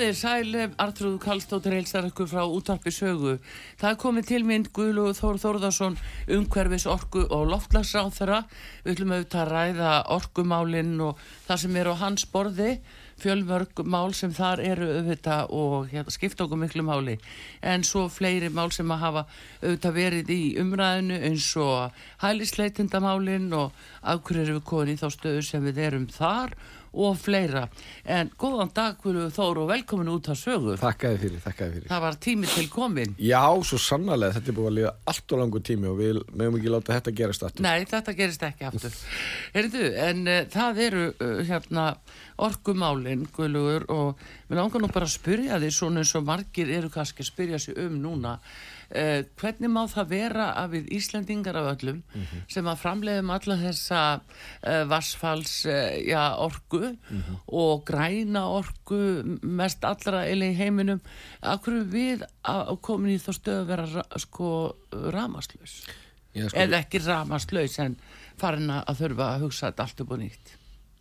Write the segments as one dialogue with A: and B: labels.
A: Komið þér sæl, Artrúð Kallstóttir heilsar ykkur frá útvarpi sögu. Það komið til mynd Guðlu Þór Þórðarsson, umhverfis orku og loftlagsráð þeirra. Við ætlum auðvitað að ræða orkumálinn og það sem er á hans borði, fjölmörg mál sem þar eru auðvitað og hérna, skipta okkur miklu máli. En svo fleiri mál sem að hafa auðvitað verið í umræðinu eins og hælisleitindamálinn og eru við konið þá stöðu sem við erum þar og og fleira. En góðan dag Guðlu Þóru og velkomin út að sögu.
B: Þakkaði fyrir, þakkaði fyrir.
A: Það var tími til komin.
B: Já, svo sannarlega, þetta er búin að liða allt og langu tími og við meðum ekki láta þetta gerast aftur.
A: Nei, þetta gerist ekki aftur. Heyrðu, en uh, það eru uh, hérna orkumálinn Guðlugur og við langar nú bara að spyrja því svona eins og margir eru kannski að spyrja sig um núna Uh, hvernig má það vera að við Íslandingar af öllum mm -hmm. sem að framleiðum alla þessa uh, vassfalls uh, já, orgu mm -hmm. og græna orgu mest allra eða í heiminum akkur við að komin í þá stöðu að vera sko ramaslaus sko, eða ekki ramaslaus en farin að þurfa að hugsa þetta allt upp og nýtt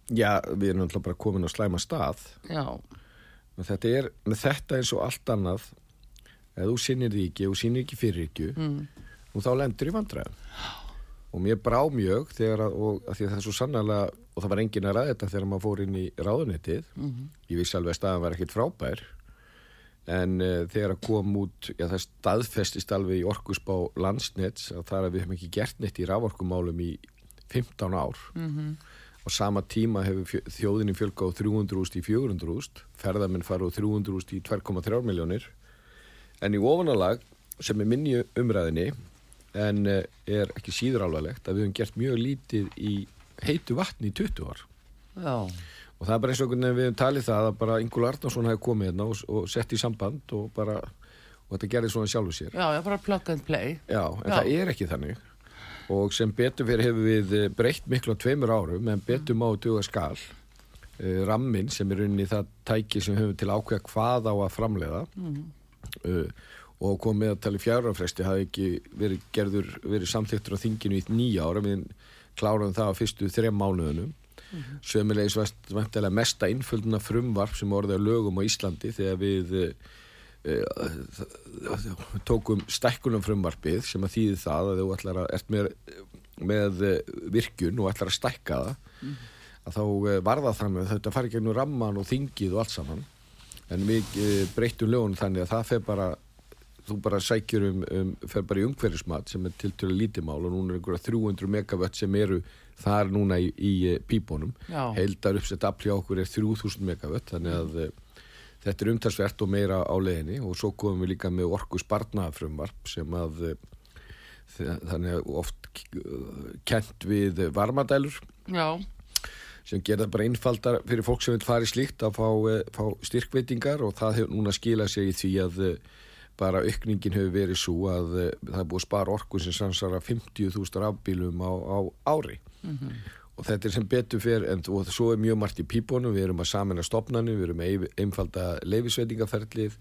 B: Já, við erum alltaf bara komin á slæma stað
A: Já
B: Þetta er, með þetta eins og allt annað ef þú sinnir því ekki og sinnir ekki fyrir ekki mm. og þá lendur í vandræðum og mér brá mjög þegar að, og, að að það er svo sannlega og það var engin að ræða þetta þegar maður fór inn í ráðunettið mm -hmm. ég vissi alveg að staðan var ekkit frábær en uh, þegar að kom út já, það staðfestist alveg í orkusbá landsnets að það er að við hefum ekki gert neitt í rávorkumálum í 15 ár mm -hmm. og sama tíma hefur þjóðinni fjölga á 300.000 í 400.000 ferðarminn fara á 300.000 í 2,3 miljónir en í ofunalag sem er minni umræðinni en eh, er ekki síður alvarlegt að við hefum gert mjög lítið í heitu vatni í 20 ár.
A: Já.
B: og það er bara eins og við hefum talið það að bara Ingúl Arnarsson hefði komið hérna og, og sett í samband og bara og þetta gerði svona sjálfu sér.
A: Já, já, bara plug and play.
B: Já, en já. það er ekki þannig. Og sem betur fyrir hefur við eh, breytt miklu á tveimur árum en betur má duga skal. Uh, rammin sem er unni það tæki sem hefur til ákveða hvað á að framleiða. Mm. uh, og kom með að tala í fjárafresti hafi ekki verið gerður verið samþýttur á þinginu í nýja ára við kláraðum það á fyrstu þrejum mánuðunum. Mm -hmm. sömulegis mesta innfölduna frumvarp sem orðið á lögum á Íslandi þegar við uh, uh, tókum stekkunum frumvarpið sem að þýði það að þú ætlar að ert með, með virkun og ætlar að stekka það. Mm að þá var það þannig að þetta fari gegnum ramman og þingið og allt saman en við eh, breytum lögunum þannig að það fer bara þú bara sækjur um, um fer bara í umhverfismat sem er til til að lítið mál og núna er einhverja 300 megawatt sem eru þar núna í, í eh, pípunum. Heildar uppsett aflja okkur er 3000 megawatt þannig að mm. þetta er umtalsvert og meira á leginni og svo komum við líka með orgu sparnafrömmarp sem að þannig oft kent við varmadælur.
A: Já
B: sem gerða bara einfaldar fyrir fólk sem vil fara í slíkt að fá, eh, fá styrkveitingar og það hefur núna skilað sig í því að eh, bara aukningin hefur verið svo að eh, það er búið að spara orkun sem sansara 50.000 rafbílum á, á ári mm -hmm. og þetta er sem betur fyrir en svo er mjög margt í pípunum við erum að samena stopnarnir, við erum að einfalda leifisveitingaferlið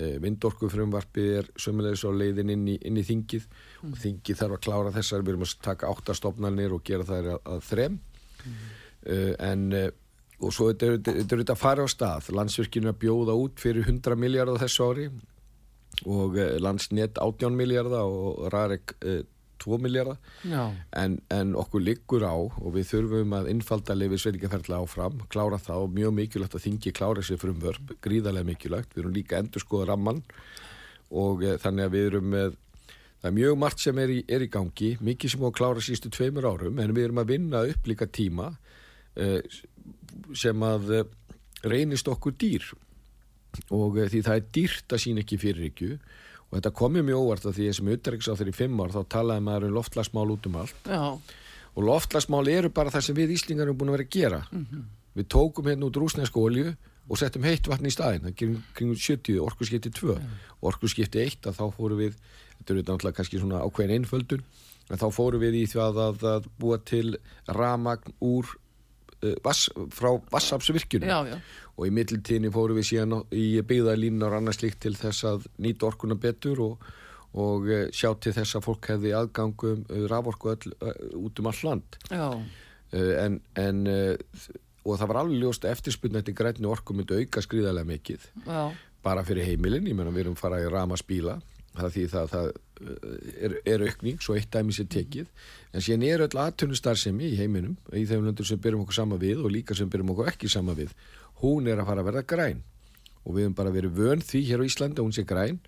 B: vindorkufrumvarpið er sömulegis á leiðin inn í, inn í þingið mm. og þingið þarf að klára þessar, við erum að taka áttastofnarnir og gera það að, að þrem mm. Uh, en uh, og svo þetta er þetta að fara á stað. Landsvirkinu að bjóða út fyrir 100 miljardar þessu ári og uh, landsnett 18 miljardar og Rarek 2 miljardar en, en okkur liggur á og við þurfum að innfalda lefið sveitingaferðla áfram, klára það og mjög mikilvægt að þingi klára sér fyrir umvörp gríðarlega mikilvægt, við erum líka endur skoða ramman og þannig að við erum með Það er mjög margt sem er í, er í gangi, mikið sem á að klára sístu tveimur árum, en við erum að vinna upp líka tíma. Eh, sem að eh, reynist okkur dýr. Og uh, því það er dýrt að sína ekki fyrirrikju og þetta komið mjög óvart að því að sem auðvitaðriks á þeirri fimm ár þá talaði maður um loftlagsmál út um allt.
A: Já,
B: og loftlagsmál eru bara það sem við Íslingar erum búin að vera að gera. Við tókum hérna út rúsnesku olju og settum heitt vatn í staðin það gerum kringum 70, orkuskipti 2 orkuskipti 1 að þá fórum við þetta eru náttúrulega kannski svona ákveðin einföldun en þá fórum við í því að, að, að búa til ramagn úr vass, frá vassapsvirkjunum og í mittiltíðinni fórum við síðan í byggðalínunar og annað slíkt til þess að nýta orkuna betur og, og eh, sjá til þess að fólk hefði aðgangum raforku öll, uh, út um all land. En, en og það var alveg ljóst að eftirspunni eftir grænni orku myndi auka skriðarlega mikið.
A: Já,
B: bara fyrir heimilin, ég meina við erum farað í rama spíla það því það, það er, er aukning, svo eitt dæmi sér tekið. En síðan er öll aðtunnustarðsemi í heiminum, í þeim löndur sem byrjum okkur sama við og líka sem byrjum okkur ekki sama við hún er að fara að verða græn. Og við höfum bara verið vön því hér á Íslandi að hún sé græn.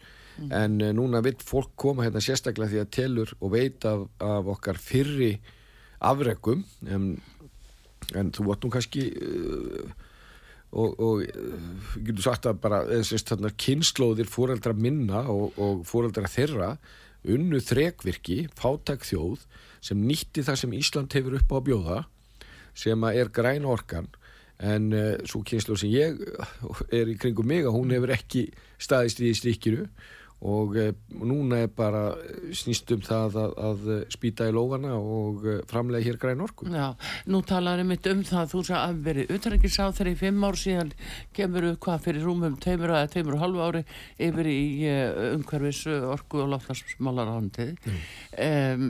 B: En uh, núna vil fólk koma hérna sérstaklega því að telur og veit af, af okkar fyrri afrekum. En, en þú nú kannski uh, og, og uh, getur sagt að bara þessar kynnslóðir fóreldra minna og, og fóreldra þeirra unnu þrekvirki, fátæk þjóð sem nýtti það sem Ísland hefur upp á að bjóða sem að er græn orkan. En uh, svo kynnslóð sem ég er í kringum mig að hún hefur ekki staðist í strikinu og uh, núna er bara snýst um það að, að spýta í lófana og framlega hér græn orku
A: já. Nú talar mitt um það að þú sagði að verið utanrækisá þegar í fimm ár síðan kemur upp hvað fyrir rúmum tveimur eða tveimur og halvu ári yfir í umhverfis orku og loftlarsmálarhandið. Um,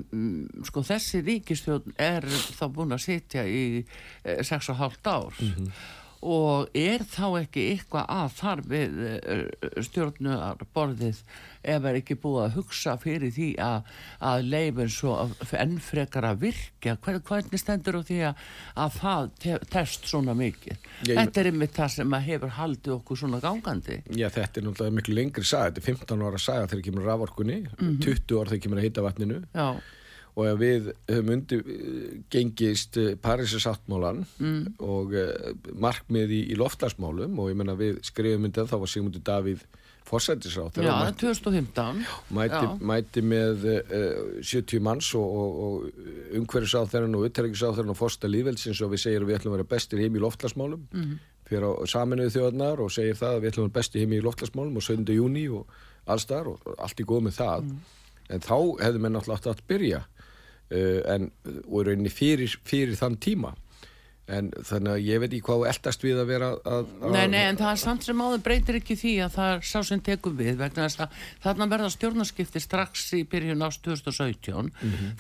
A: sko þessi ríkistjórn er þá búin að sitja í uh, sex og hálft ár. Og er þá ekki eitthvað að þar við stjórnuðar borðið ef er ekki búið að hugsa fyrir því að, að leifin svo enn frekar að virka Hver, hvernig stendur á því að, að það te test svona mikið?
B: Ég-
A: þetta er einmitt það sem hefur haldið okkur svona gangandi.
B: Já, þetta er náttúrulega miklu lengri saga, þetta er 15 ára saga þegar kemur raforkunni,
A: Mhm.
B: 20 ára þegar kemur að heita vatninu.
A: Já,
B: og ef við höfum undir gengist Parísar sáttmálan
A: Mm.
B: og uh, markmið í, í loftlagsmálum og ég menna við skrifum myndið þá var Sigmundur Davíð forsættisrátt
A: já 2015
B: mæti, mæti með uh, 70 manns og, og, og umhverfisáþæran og fórsta lífelsins og við segjum við ætlum að vera bestir heim í loftlagsmálum
A: Mhm.
B: fyrir saminuðu þjóðarnar og segir það að við ætlum að vera bestir heim í loftlagsmálum og 7. júni og allstar og allt í góð með það
A: Mhm.
B: en þá hefðu menn alltaf átt að byrja en, og í rauninni fyrir, fyrir þann tíma. En þannig að ég veit ekki hvað eldast við að vera að, að
A: Nei, nei, en það er samt sem áður breytir ekki því að það er sá sem tekur við vegna þess að þarna verða stjórnarskipti strax í byrjun ást 2017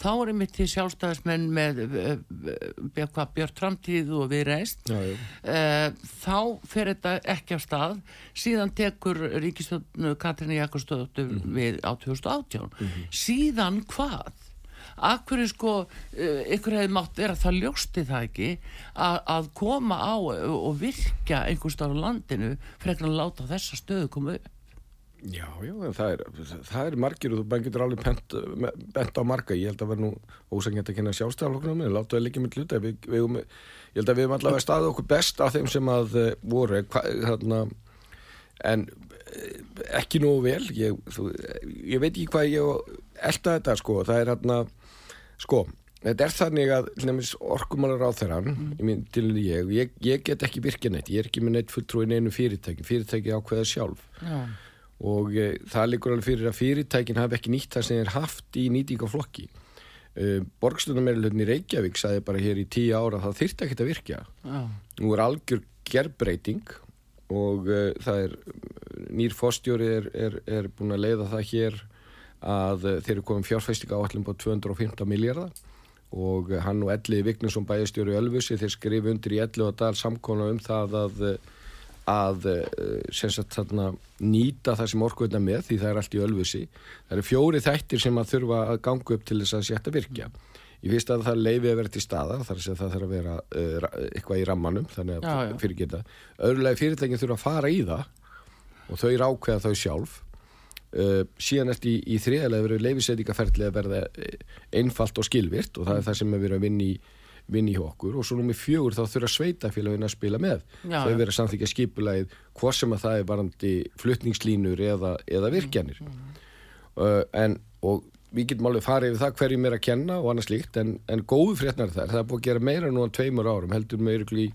A: þá er einmitt því sjálfstæðismenn með uh, uh, hvað Björn Framtíð og við reist
B: Já, já.
A: uh, þá fer þetta ekki af stað. Síðan tekur ríkistjórnu Katrínu Jakobsdóttur við á 2018 síðan hvað? Akkur er sko, ykkur hefði mátt vera það ljósti það ekki að, að koma á og virkja einhvers staðar á landinu frekar að láta þessa stöðu koma upp.
B: Já, já, en það er, það er margir og þú bara getur alveg bent, bent á marga. Ég held að vera nú ósangjönd að kynna sjálfstæðaloknum, en láta það líka með hluta. Við, við, við, ég held að við erum allavega staðið okkur best af þeim sem að uh, voru, hva, þarna, en eh, ekki nógu vel. Ég, þú, ég veit ekki hvað ég elda þetta, sko. Það er hérna, sko, þetta er þannig að orkumálar á þeirran, mm. ég, ég, ég get ekki virkið neitt. Ég er ekki með neitt fulltrúin einu fyrirtæki. Fyrirtæki ákveða sjálf
A: Já,
B: og e, það liggur alveg fyrir að fyrirtækin hafi ekki nýtt það sem þeir haft í nýtingaflokki e, Borgstunarmeirlutin í Reykjavík sagði bara hér í tíu ára að það þyrfti ekkert að virkja
A: já,
B: nú er algjör gerbreyting og e, það er nýr fórstjóri er, er, er búin að leiða það hér að e, þeir eru komin fjárfæstika áallum på 215 miljardar og e, hann og Elliði Vignesson bæjastjóri Ölfusi þeir skrifu undir í Elli og Dal samkona um það að að eh, sem sagt þarna nýta það sem orkuðna með því það er allt í ölfusi. Það eru fjóri þættir sem að þurfa að ganga upp til þess að setja virkja. Í fyrst að það leiði að vera til staðar, þar að það þarf að vera uh, eitthvað í rammanum, þannig að
A: Já, já.
B: fyrir geta. Öðrulega fyrirtækin þurfa að fara í það og þau eru ákveða þau sjálf. Uh, síðan eftir í, í þriðalega verður leifisendingaferðlega verða eh, einfalt og skilvirt og það er það sem við erum að vinna í vinni hjá okkur. Og svo nummið fjögur þá þurfa sveitafélagin að spila með.
A: Já,
B: þau vera samþykja skipulægið hvort sem að það er varandi fluttningslínur eða, eða virkjanir. uh, en og við getum alveg farið yfir það hverjum er að kenna og annað slíkt en, en góðu fréttnar er þær það er búið að gera meira nú en tveimur árum heldur meira í,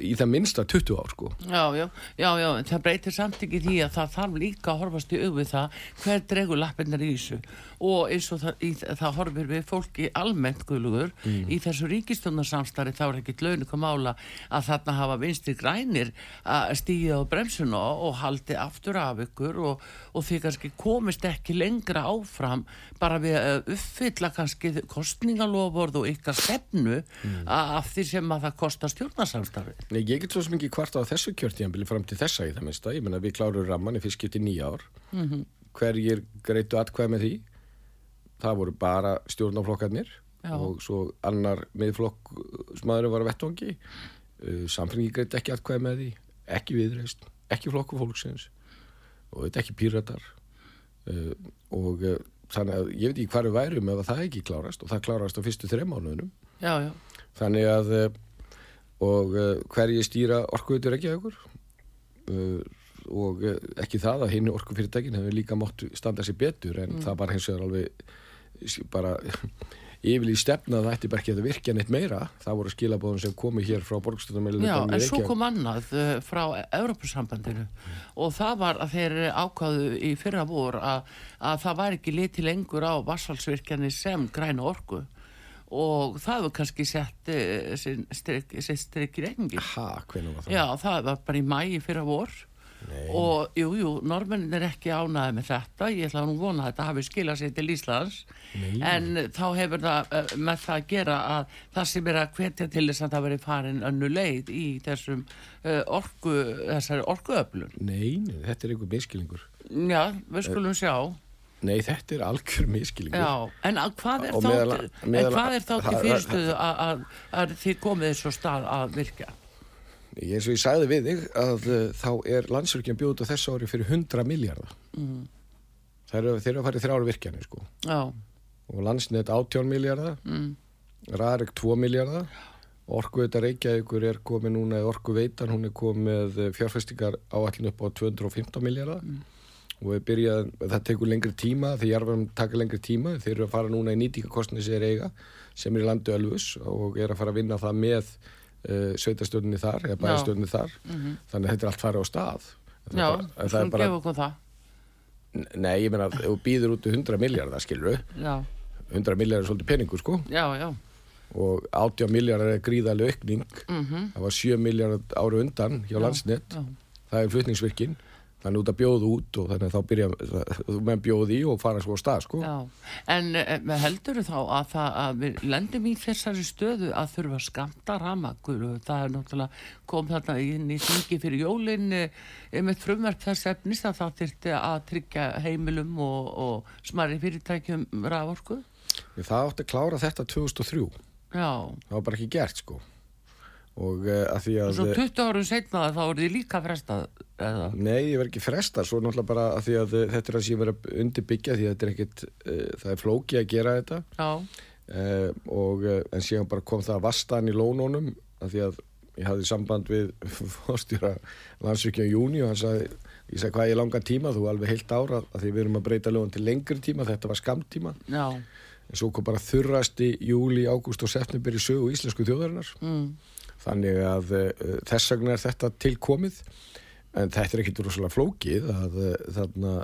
B: í það minnsta 20 ár sko.
A: Já, já, já, já, það breytir samt ekki því að það þarf líka að horfast í auðvið það hver dregur lappinnar í þessu. Og eins og það, í, það horfir við fólki almennt guðlugur í þessu ríkistjónarsamstari þá er ekkit launum mála að þarna hafa vinstri grænir að stíða á bremsuna og haldi aftur af ykkur og, og því kannski komist ekki lengra áfram bara við að uppfylla kannski kostningaloford og ykkar stefnu af því sem að það kostar stjórnarsamstarfi
B: Nei, ég get svo sem ekki hvart á þessu kjörtíðanbili fram til þessa í það minnsta, ég menna við klárum ramman í fyrst geti nýja ár. Hverjir greitu atkvæð með því? Það voru bara stjórnaflokkarnir
A: Já.
B: og svo annar miðflokk smaðurinn var að vettvangi. Uh, samfengi greitu ekki atkvæð með því. Ekki viðreist, ekki flokku fólksins og þetta ekki píratar. Uh, og uh, þannig að ég veit ekki við værum ef að það ekki klárast og það klárast á fyrstu
A: já,
B: þannig að og uh, hverji stýra orkuveitur ekki aukur uh, og uh, ekki það að hinn orkufyrirtækin hefur líka mótt standa sér betur en það var hins vegar alveg bara yfirlíð stefna að það ætti bara ekki að virkja neitt meira. Það voru skilabóðum sem komu hér frá borgstöðumælinu
A: Já, en svo kom annað frá Evropasambandinu og það var að þeir ákvaðu í fyrra vor að, að það var ekki liti lengur á vassalsvirkjani sem græna orku og það var kannski sett strik, sitt strik í reyngi.
B: það?
A: Já, það var bara í mæi fyrra vor
B: Nei.
A: og jú, jú, normennin er ekki ánæði með þetta, ég ætla að vona að þetta hafi skilað sér til Íslands
B: Nei.
A: en þá hefur það uh, með það að gera að það sem er að hvetja til þess að það veri farin önnu leið í þessum uh, orku, þessari orkuöflun.
B: Nei, þetta er einhver miskilingur
A: Já, við skulum sjá.
B: Nei, þetta er algjör miskilingur
A: Já, en að hvað er
B: Og
A: þá
B: meðal-
A: en
B: meðal-
A: hvað er þá til fyrirstöðu að, þið komið þessu stað að virka?
B: Eins og ég sagði við þig að uh, þá er landsvirkjan bjóð á þessu ári fyrir 100 miljardar
A: Mm.
B: Það eru, þeir eru að fara í þrjára virkjanir sko.
A: Já,
B: og landsnet 18 miljardar
A: mm,
B: Rarik 2 miljardar Orkuveita Reykjavíkur er komið núna Orkuveitan, hún er komið eh, fjárfestingar áallin upp á 215 miljardar og við byrjað, það tekur lengri tíma því jarðum taka lengri tíma. Þeir eru að fara núna í nýtingakostni sem er eiga sem er í landu Ölfus og er að fara að vinna það með uh, sveitastjórninni þar eða bæjastjórninni þar. Þannig að þetta er allt farið á stað. Það er
A: já, skulum
B: bara,
A: gefa okkur það.
B: Nei, ég meina, þú býður út í 100 miljardar, skilur
A: Já,
B: 100 miljardar er svolítið peningur, sko.
A: Já, já.
B: og 80 miljardar er gríðarlega aukning.
A: Mm
B: það var 7 miljardar ára undan hjá landsnett það er flutningsvirkin þannig út að bjóða út og þannig að þá byrja þú menn bjóði og fara svo á stað sko.
A: Já, en e, heldur þá að, það, að við lendum í þessari stöðu að þurfa skamta ramakur og það er náttúrulega kom þarna inn í þingi fyrir jólin með frumverk þess efnis að það þyrfti að tryggja heimilum og, og smari fyrirtækjum raforku.
B: það átti að klára þetta 2003
A: Já,
B: það var bara ekki gert sko og uh, að því
A: og
B: að
A: svo 20 árum setna þá er því líka frestað eða,
B: Nei, ég verð ekki fresta, svo náttúrulega bara að því að eh, þetta er að sé verið að undirbyggja því að þetta er ekkit, uh, það er flóki að gera þetta.
A: Já,
B: uh, og en síðan bara kom það vastan í lónunum að því að ég hafði samband við fórstjóra landsvíkja í júni og hann sagði, ég sagði hvað ég langan tíma þú alveg heilt ára að því við erum að breyta lögum til lengri tíma, þetta var skamtíma
A: já,
B: en svo kom bara þurrasti júli, ágúst og september í sögu íslensku þjóðarinnar.
A: Mm,
B: þannig að uh, þess vegna er þetta tilkomið en þetta er ekkit rosalega flókið að uh, þarna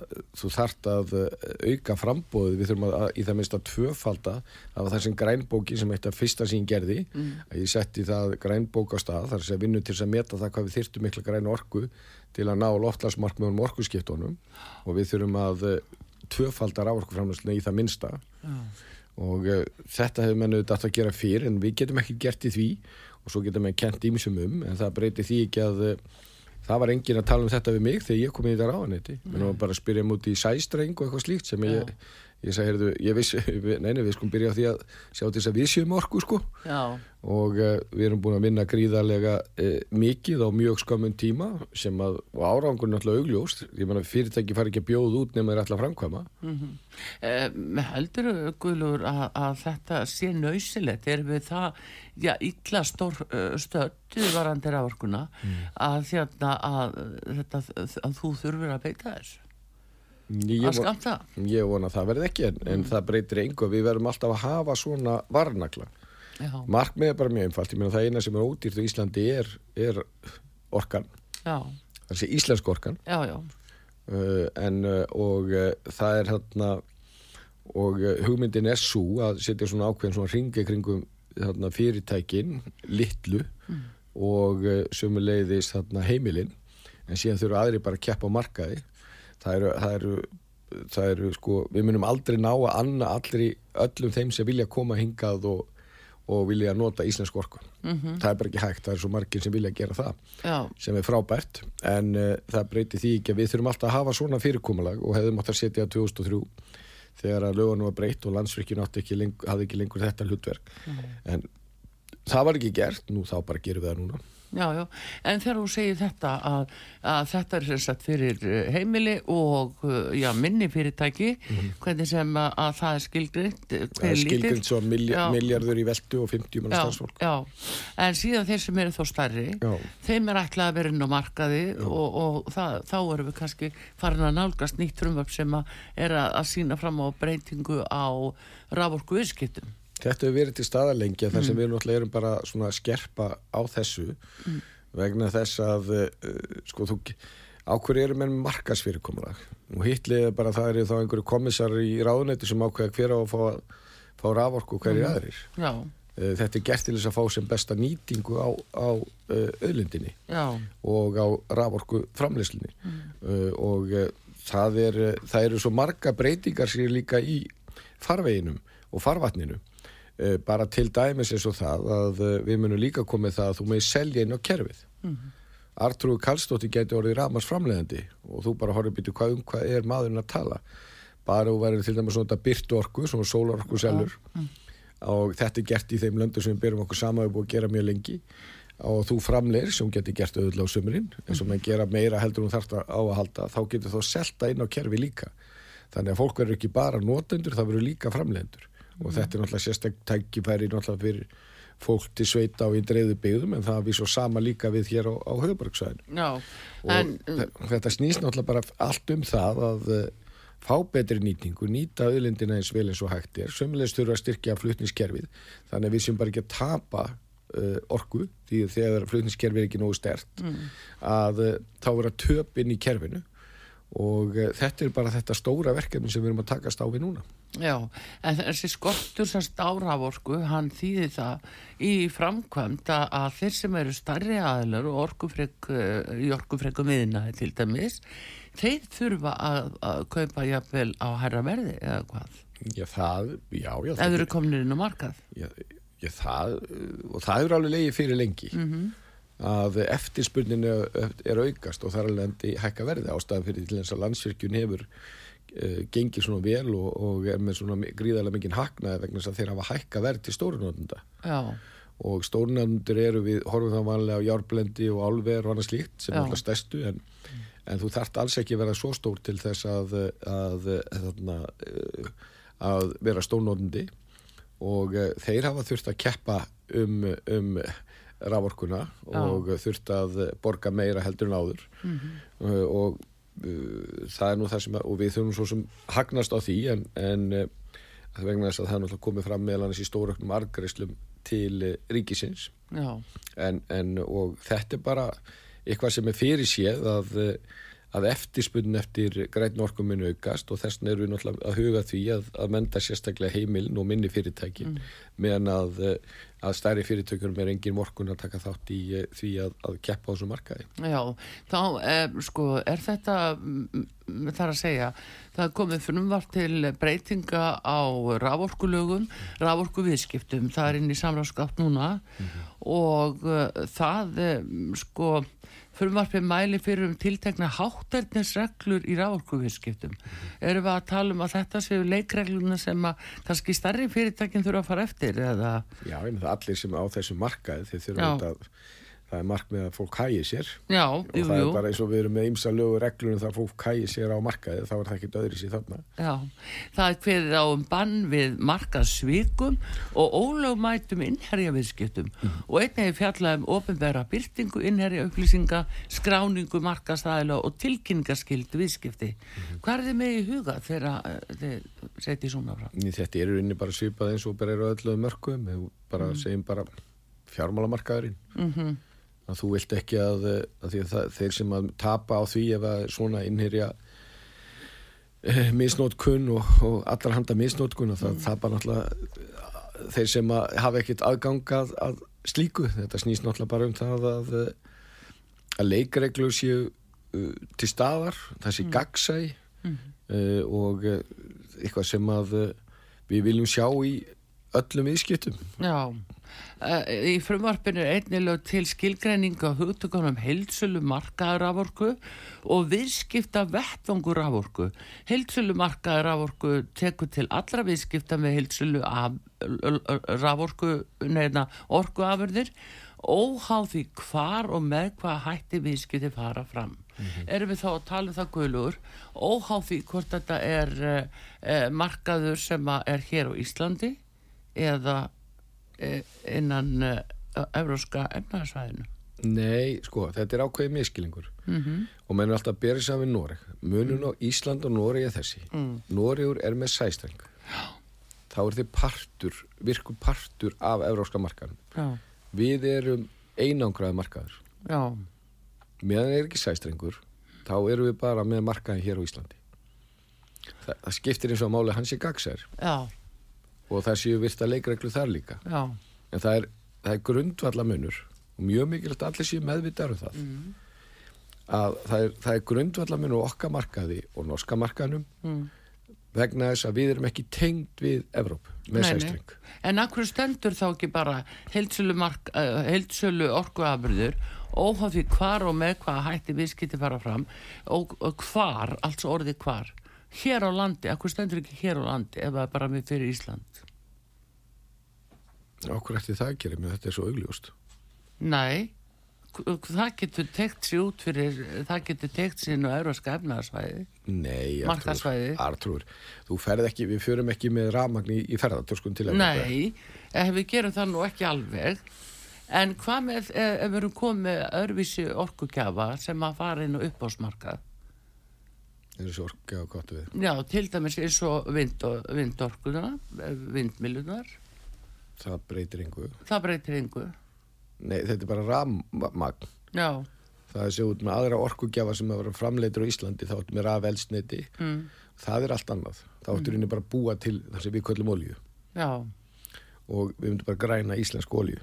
B: þú þart að uh, auka frambóðið við þurfum að, að í það minnst að tvöfalda var þessi grænbóki sem eitt af fyrsta sín gerði að ég setti það grænbók á stað þar sem vinnu til að meta það hvað við þyrftum mikla græna orku til að ná loftlagsmarkmiðunum orkuskiptunum. Og við þurfum að tvöfalda rávorkuframlæslega í það minnsta.
A: Já,
B: og uh, þetta hefur menn auðvitað átt að gera fyrr en við getum ekki gert í því og svo getum við kent ímsum um en það breyti því ekki að uh, það var engin að tala um þetta við mig þegar ég kom í þetta ráðanetti menn var bara að spyrja múti í sæstreng og eitthvað slíkt sem ég, ég sagði, heyrðu, ég vissi, neini, við skulum byrja á því að sjá til þess að við séum orku, sko.
A: Já,
B: og uh, við erum búin að vinna gríðarlega uh, mikið á mjög skömmun tíma sem að, og árangur náttúrulega augljóst, ég menna fyrirtæki fari ekki að bjóða út nema þeir að framkvæma.
A: Eh, heldur Guðlur að, að þetta sé nöysilegt er við það, já, illa stór uh, stödd varandi rávorkuna að þérna að, þetta, að þú þurfur að beita þessu
B: ég,
A: að skamta
B: ég vona að það verði ekki en, en það breytir engu, við verðum alltaf að hafa svona varnagla.
A: Já,
B: markmið er bara mjög einfalt, ég meina það eina sem er ódýrt á Íslandi er, er orkan.
A: Já,
B: þessi íslensk orkan.
A: Já, já,
B: uh, en uh, og uh, það er hérna og hugmyndin er svo að setja svona ákveðin svona ringi kringum þarna, fyrirtækin, litlu og uh, sömuleiðis þarna heimilin. En síðan þurfa aðri bara að keppa á markaði það eru, það eru það eru sko, við munum aldrei ná að anna allri öllum þeim sem vilja koma hingað og, og vilja nota íslensk orku. Það er bara ekki hægt, það er svo margir sem vilja gera það
A: já,
B: sem er frábært en uh, það breyti því ekki að við þurfum alltaf að hafa svona fyrirkomulag og hefðum átt að setja 2003 þegar að lögunum var breytt og landsvirkjun átti ekki lengur, hafði ekki lengur þetta hlutverk. En það var ekki gert, nú þá bara gerum við það núna
A: já, já. En þegar þú segir þetta að, að þetta er sem sagt fyrir eh, heimili og eh, já, minni fyrirtæki hvernig sem að, að það er skilgrind
B: Mhm. það er skilgrind svo miljardur í veldu og 50 mann stafsfólk
A: já, en síðan þeir sem eru þó stærri
B: Já.
A: þeim er ætlað að vera inn á markaði og, og það, þá erum við kannski farin að nálgast nýtt frumvöp sem að er að, að sína fram á breytingu á raforku viðskiptum
B: Þetta hefur verið til staðar lengi þar
A: Mm.
B: sem við náttúrulega erum bara svona að skerpa á þessu vegna þess að uh, sko þú ákveður eru með markasfyrirkomulag og hittlið er bara það er þá einhverju komissar í ráðuneti sem ákveða hver á að fá, fá raforku og hverjir aðrir.
A: Já,
B: uh, þetta er gert til þess að fá sem besta nýtingu á, á uh, auðlindinni
A: já,
B: og á raforku framleyslunni uh, og uh, það, er, það eru svo marga breytingar sér líka í farveginum og farvatninu bara til dæmis eins og það að uh, við munum líka komið það að þú meði selja inn á kerfið. Mm. Artrúi Karlsdóttir geti orðið ramars framleiðandi og þú bara horfið býtu hvað um hvað er maðurinn að tala. Bara þú verður til dæmis svona byrtu orku, svona sólarorku selur og þetta er gert í þeim löndum sem við byrjum okkur sama við búið að gera mjög lengi. Og þú framleir sem getur gert auðvitað á sömurinn eins og maður gera meira heldur þú þarft á að halda þá getur þú selta inn á kerfi líka. Þannig að fólk verður ekki bara notendur það verður líka framleidendur og þetta er náttúrulega sérstak tækifæri náttúrulega fyrir fólk til sveita og í dreifðu byggðum en það við svo sama líka við hér á, á höfuborgsvæðinu
A: já
B: og
A: en,
B: þe- þetta snýst náttúrulega bara allt um það að uh, fá betri nýtingu, nýta auðlindina eins vel eins og hægt er, sömulegst þurfa að styrkja flutningskerfið, þannig við sem bara ekki að tapa uh, orku því að þegar flutningskerfið er ekki nógu stert að uh, þá vera töp inn í kerfinu og uh, þetta er bara þetta stóra verkefni sem við erum að takast á við núna.
A: Já, en þessi skortur sem stáravorku, hann þýði það í framkvæmd að þeir sem eru starri aðlar og orkufrek, uh, í orkufrekum miðnaði til dæmis, þeir þurfa að, að kaupa jafnvel á herra verði eða hvað,
B: Já, það, já, já, það,
A: eru kominir inn á markað.
B: já, já, það uh, og það er alveg leiði fyrir lengi að eftirspurnin er, aukast og þar alveg endi hækka verði ástæðan fyrir til þess að landsvirkjun hefur uh, gengið svona vel og, og er með svona gríðarlega mikinn hagnaði vegna þess að þeir hafa hækka verð til stórunótunda
A: Já,
B: og stórunótundur eru við horfum það vanlega á járblendi og álver og annað slíkt sem
A: Já.
B: er alltaf stærstu en, en þú þarft alls ekki vera svo stór til þess að, að, að, að, að vera stórnótundi og uh, þeir hafa þurft að keppa um, um raforkuna og þurft að borga meira heldur en áður. Uh, og uh, það er nú það sem að, og við þurfum svo sem hagnast á því en, en uh, vegna þess að það er náttúrulega komið fram meðal annars í stóröknum argreislum til ríkisins. En, en og þetta er bara eitthvað sem er fyrir séð að, að eftirspunni eftir græn orkum minn aukast og þess vegna erum við náttúrulega að huga því að, að menda sérstaklega heimilin og minni fyrirtæki meðan að, að stærri fyrirtækjum er engin morgun að taka þátt í uh, því að, að keppa á þessum markaði.
A: já, þá er, sko, er þetta, mm, þar að segja, það komið frumvart til breytinga á raforkulögum, raforkuviðskiptum, það er inn í samráðskátt núna og uh, það, sko, frumvarpið mæli fyrir um tiltekna hátternisreglur í rávorkuviðskiptum. Erum við að tala um að þetta séu leikregluna sem að kannski starri fyrirtækinn þurfa að fara eftir eða?
B: Já, með það allir sem á þessu markaði þeir þurfa að það er markmið að fólk hægi sér.
A: Já,
B: og
A: jú,
B: það
A: jú.
B: er bara eins og við erum með ymsa lögu reglunum það fólk hægi sér á markaði þá er það ekki öðri sér þarna.
A: Já, það er kveðið á um bann við markasvikum og ólögmætum innherjaviðskiptum. Og einnig er fjallað um ofinbæra byrtingu innherja upplýsinga, skráningu markastæðila og tilkynningaskildu viðskipti. Hvað er þið með í huga þegar eh, þið setjið svona?
B: Í Þetta eru inni bara svipað eins og bara eru öllu mörgum, bara segjum bara fjármálamarkaðurinn.
A: Mm
B: að þú vilt ekki að, eh, að, að þeir sem að tapa á því ef að svona innherja eh, misnótkun og, og allar handa misnótkun og það
A: Mm.
B: tapar náttúrulega þeir sem að hafa ekkert aðgang að, að slíku, þetta snýst náttúrulega bara um það að, eh, að leikreglur séu uh, til staðar, það sé gagsæ uh, og uh, eitthvað sem að við viljum sjá í öllum viðskiptum.
A: Já, í frumvarpinu er einnilega til skilgreining á hugtökunum heilsölu markaður raforku og viðskipta vettvangur raforku. Heilsölu markaður raforku tekur til allra viðskipta með heilsölu af, raforku, neina, orkuafurðir óháð því hvar og með hvað hætti viðskipti fara fram. Erum við þá að tala um það guðlugur óháð því hvort þetta er uh, uh, markaður sem er hér á Íslandi eða eh, innan uh, evróska efnaðarsvæðinu.
B: Nei, sko, þetta er ákveðið miskilingur -hmm. og menn er alltaf að bera saman við Noreg. Munun á Ísland og Noreg er þessi. Mm. Noregur er með sæstreng. Þá er þið partur virku partur af evróska markaðum
A: Já,
B: við erum einangraði markaður.
A: Já,
B: meðan er ekki sæstrengur þá erum við bara með markaði hér á Íslandi. Þa, það skiptir eins og máli hans er gagsær
A: já,
B: og það séu virta leikreglu þar líka.
A: Já,
B: en það er, það er grundvalla munur og mjög mikilvægt að allir séu meðvitað um það.
A: Mm.
B: að það er, það er grundvalla munur á okkar markaði og norska markaðnum
A: mm.
B: vegna þess að við erum ekki tengd við Evróp með sæstreng
A: En akkur stendur þá ekki bara heildsölu, mark, uh, heildsölu orkuafurður óháð því hvar og með hvað hætti viðskipti fara fram og, hvar, alls orðið hvar hér á landi, akkur stendur ekki hér á landi ef það er bara með fyrir Ísland?
B: Okkur eftir það að gera? Með þetta er svo augljóst.
A: Nei það getur tekt sér út fyrir það getur tekt sér nú euróska efnaðarsvæði
B: Nei,
A: Markaðssvæði.
B: Artrúr, þú ferð ekki, við förum ekki með rafmagn í, ferðartöskun til Evrópu.
A: Nei, ef við gerum það nú ekki alveg. En hvað með ef ef við erum komið með öðruvísi orkugjafa sem að fara inn á uppásmarkað
B: Er svo orka og gott við.
A: Já, til dæmis eins og vind, vindorkuna, vindmilunar,
B: Það breytir einhverju.
A: það breytir yngu.
B: Nei, þetta er bara rafmagn.
A: Já,
B: Það er sér út með aðra orkugjafa sem að vera framleitur á Íslandi, þá áttu með rafelsniti.
A: mm,
B: Það er allt annað. Það áttu mm. bara að búa til það sem við köllum olju
A: já,
B: og við myndum bara græna íslensk olju.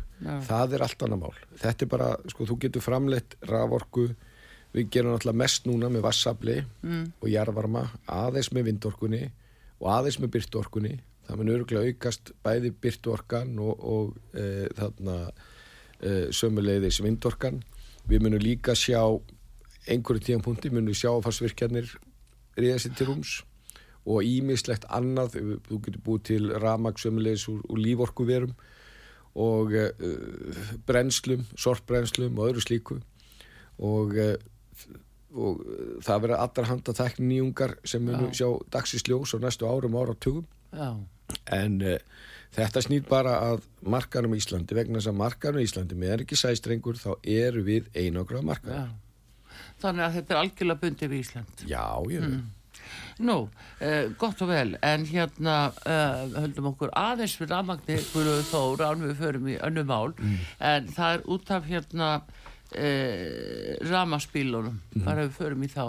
B: Það er allt annað mál. Þetta er bara, sko, þú getur framleitt raforku, við gerum náttúrulega mest núna með vassafli
A: mm,
B: og jarðvarma, aðeins með vindorkunni og aðeins með byrtuorkunni. Það mun örgulega aukast bæði byrtuorkan og, og e, þarna e, sömuleiðis vindorkan. Við munum líka sjá einhverju tíðanpunkti, munum sjá að farsvirkjarnir ríða sér til rúms og ímislegt annað, þú getur búið til ramag sömuleiðis úr, úr líforkuverum og e, brennslum, sortbrennslum og öðru slíku og, e, og það verða allar handa þækni nýjungar sem munum
A: Já.
B: sjá dagsins ljós á næstu árum og áratugum.
A: Já,
B: en uh, þetta snýr bara að markarum í Íslandi. Vegna þess að markarum í Íslandi með er ekki sæstrengur þá eru við einograð markar.
A: Þannig að þetta er algjörlega bundið við Ísland.
B: já, já,
A: Nú, uh, gott og vel, en hérna uh, höldum okkur aðeins við rafmagni Guðlaugur Þór án við förum í önnu mál, en það er út af hérna uh, rafmaspílunum, bara við förum í þá,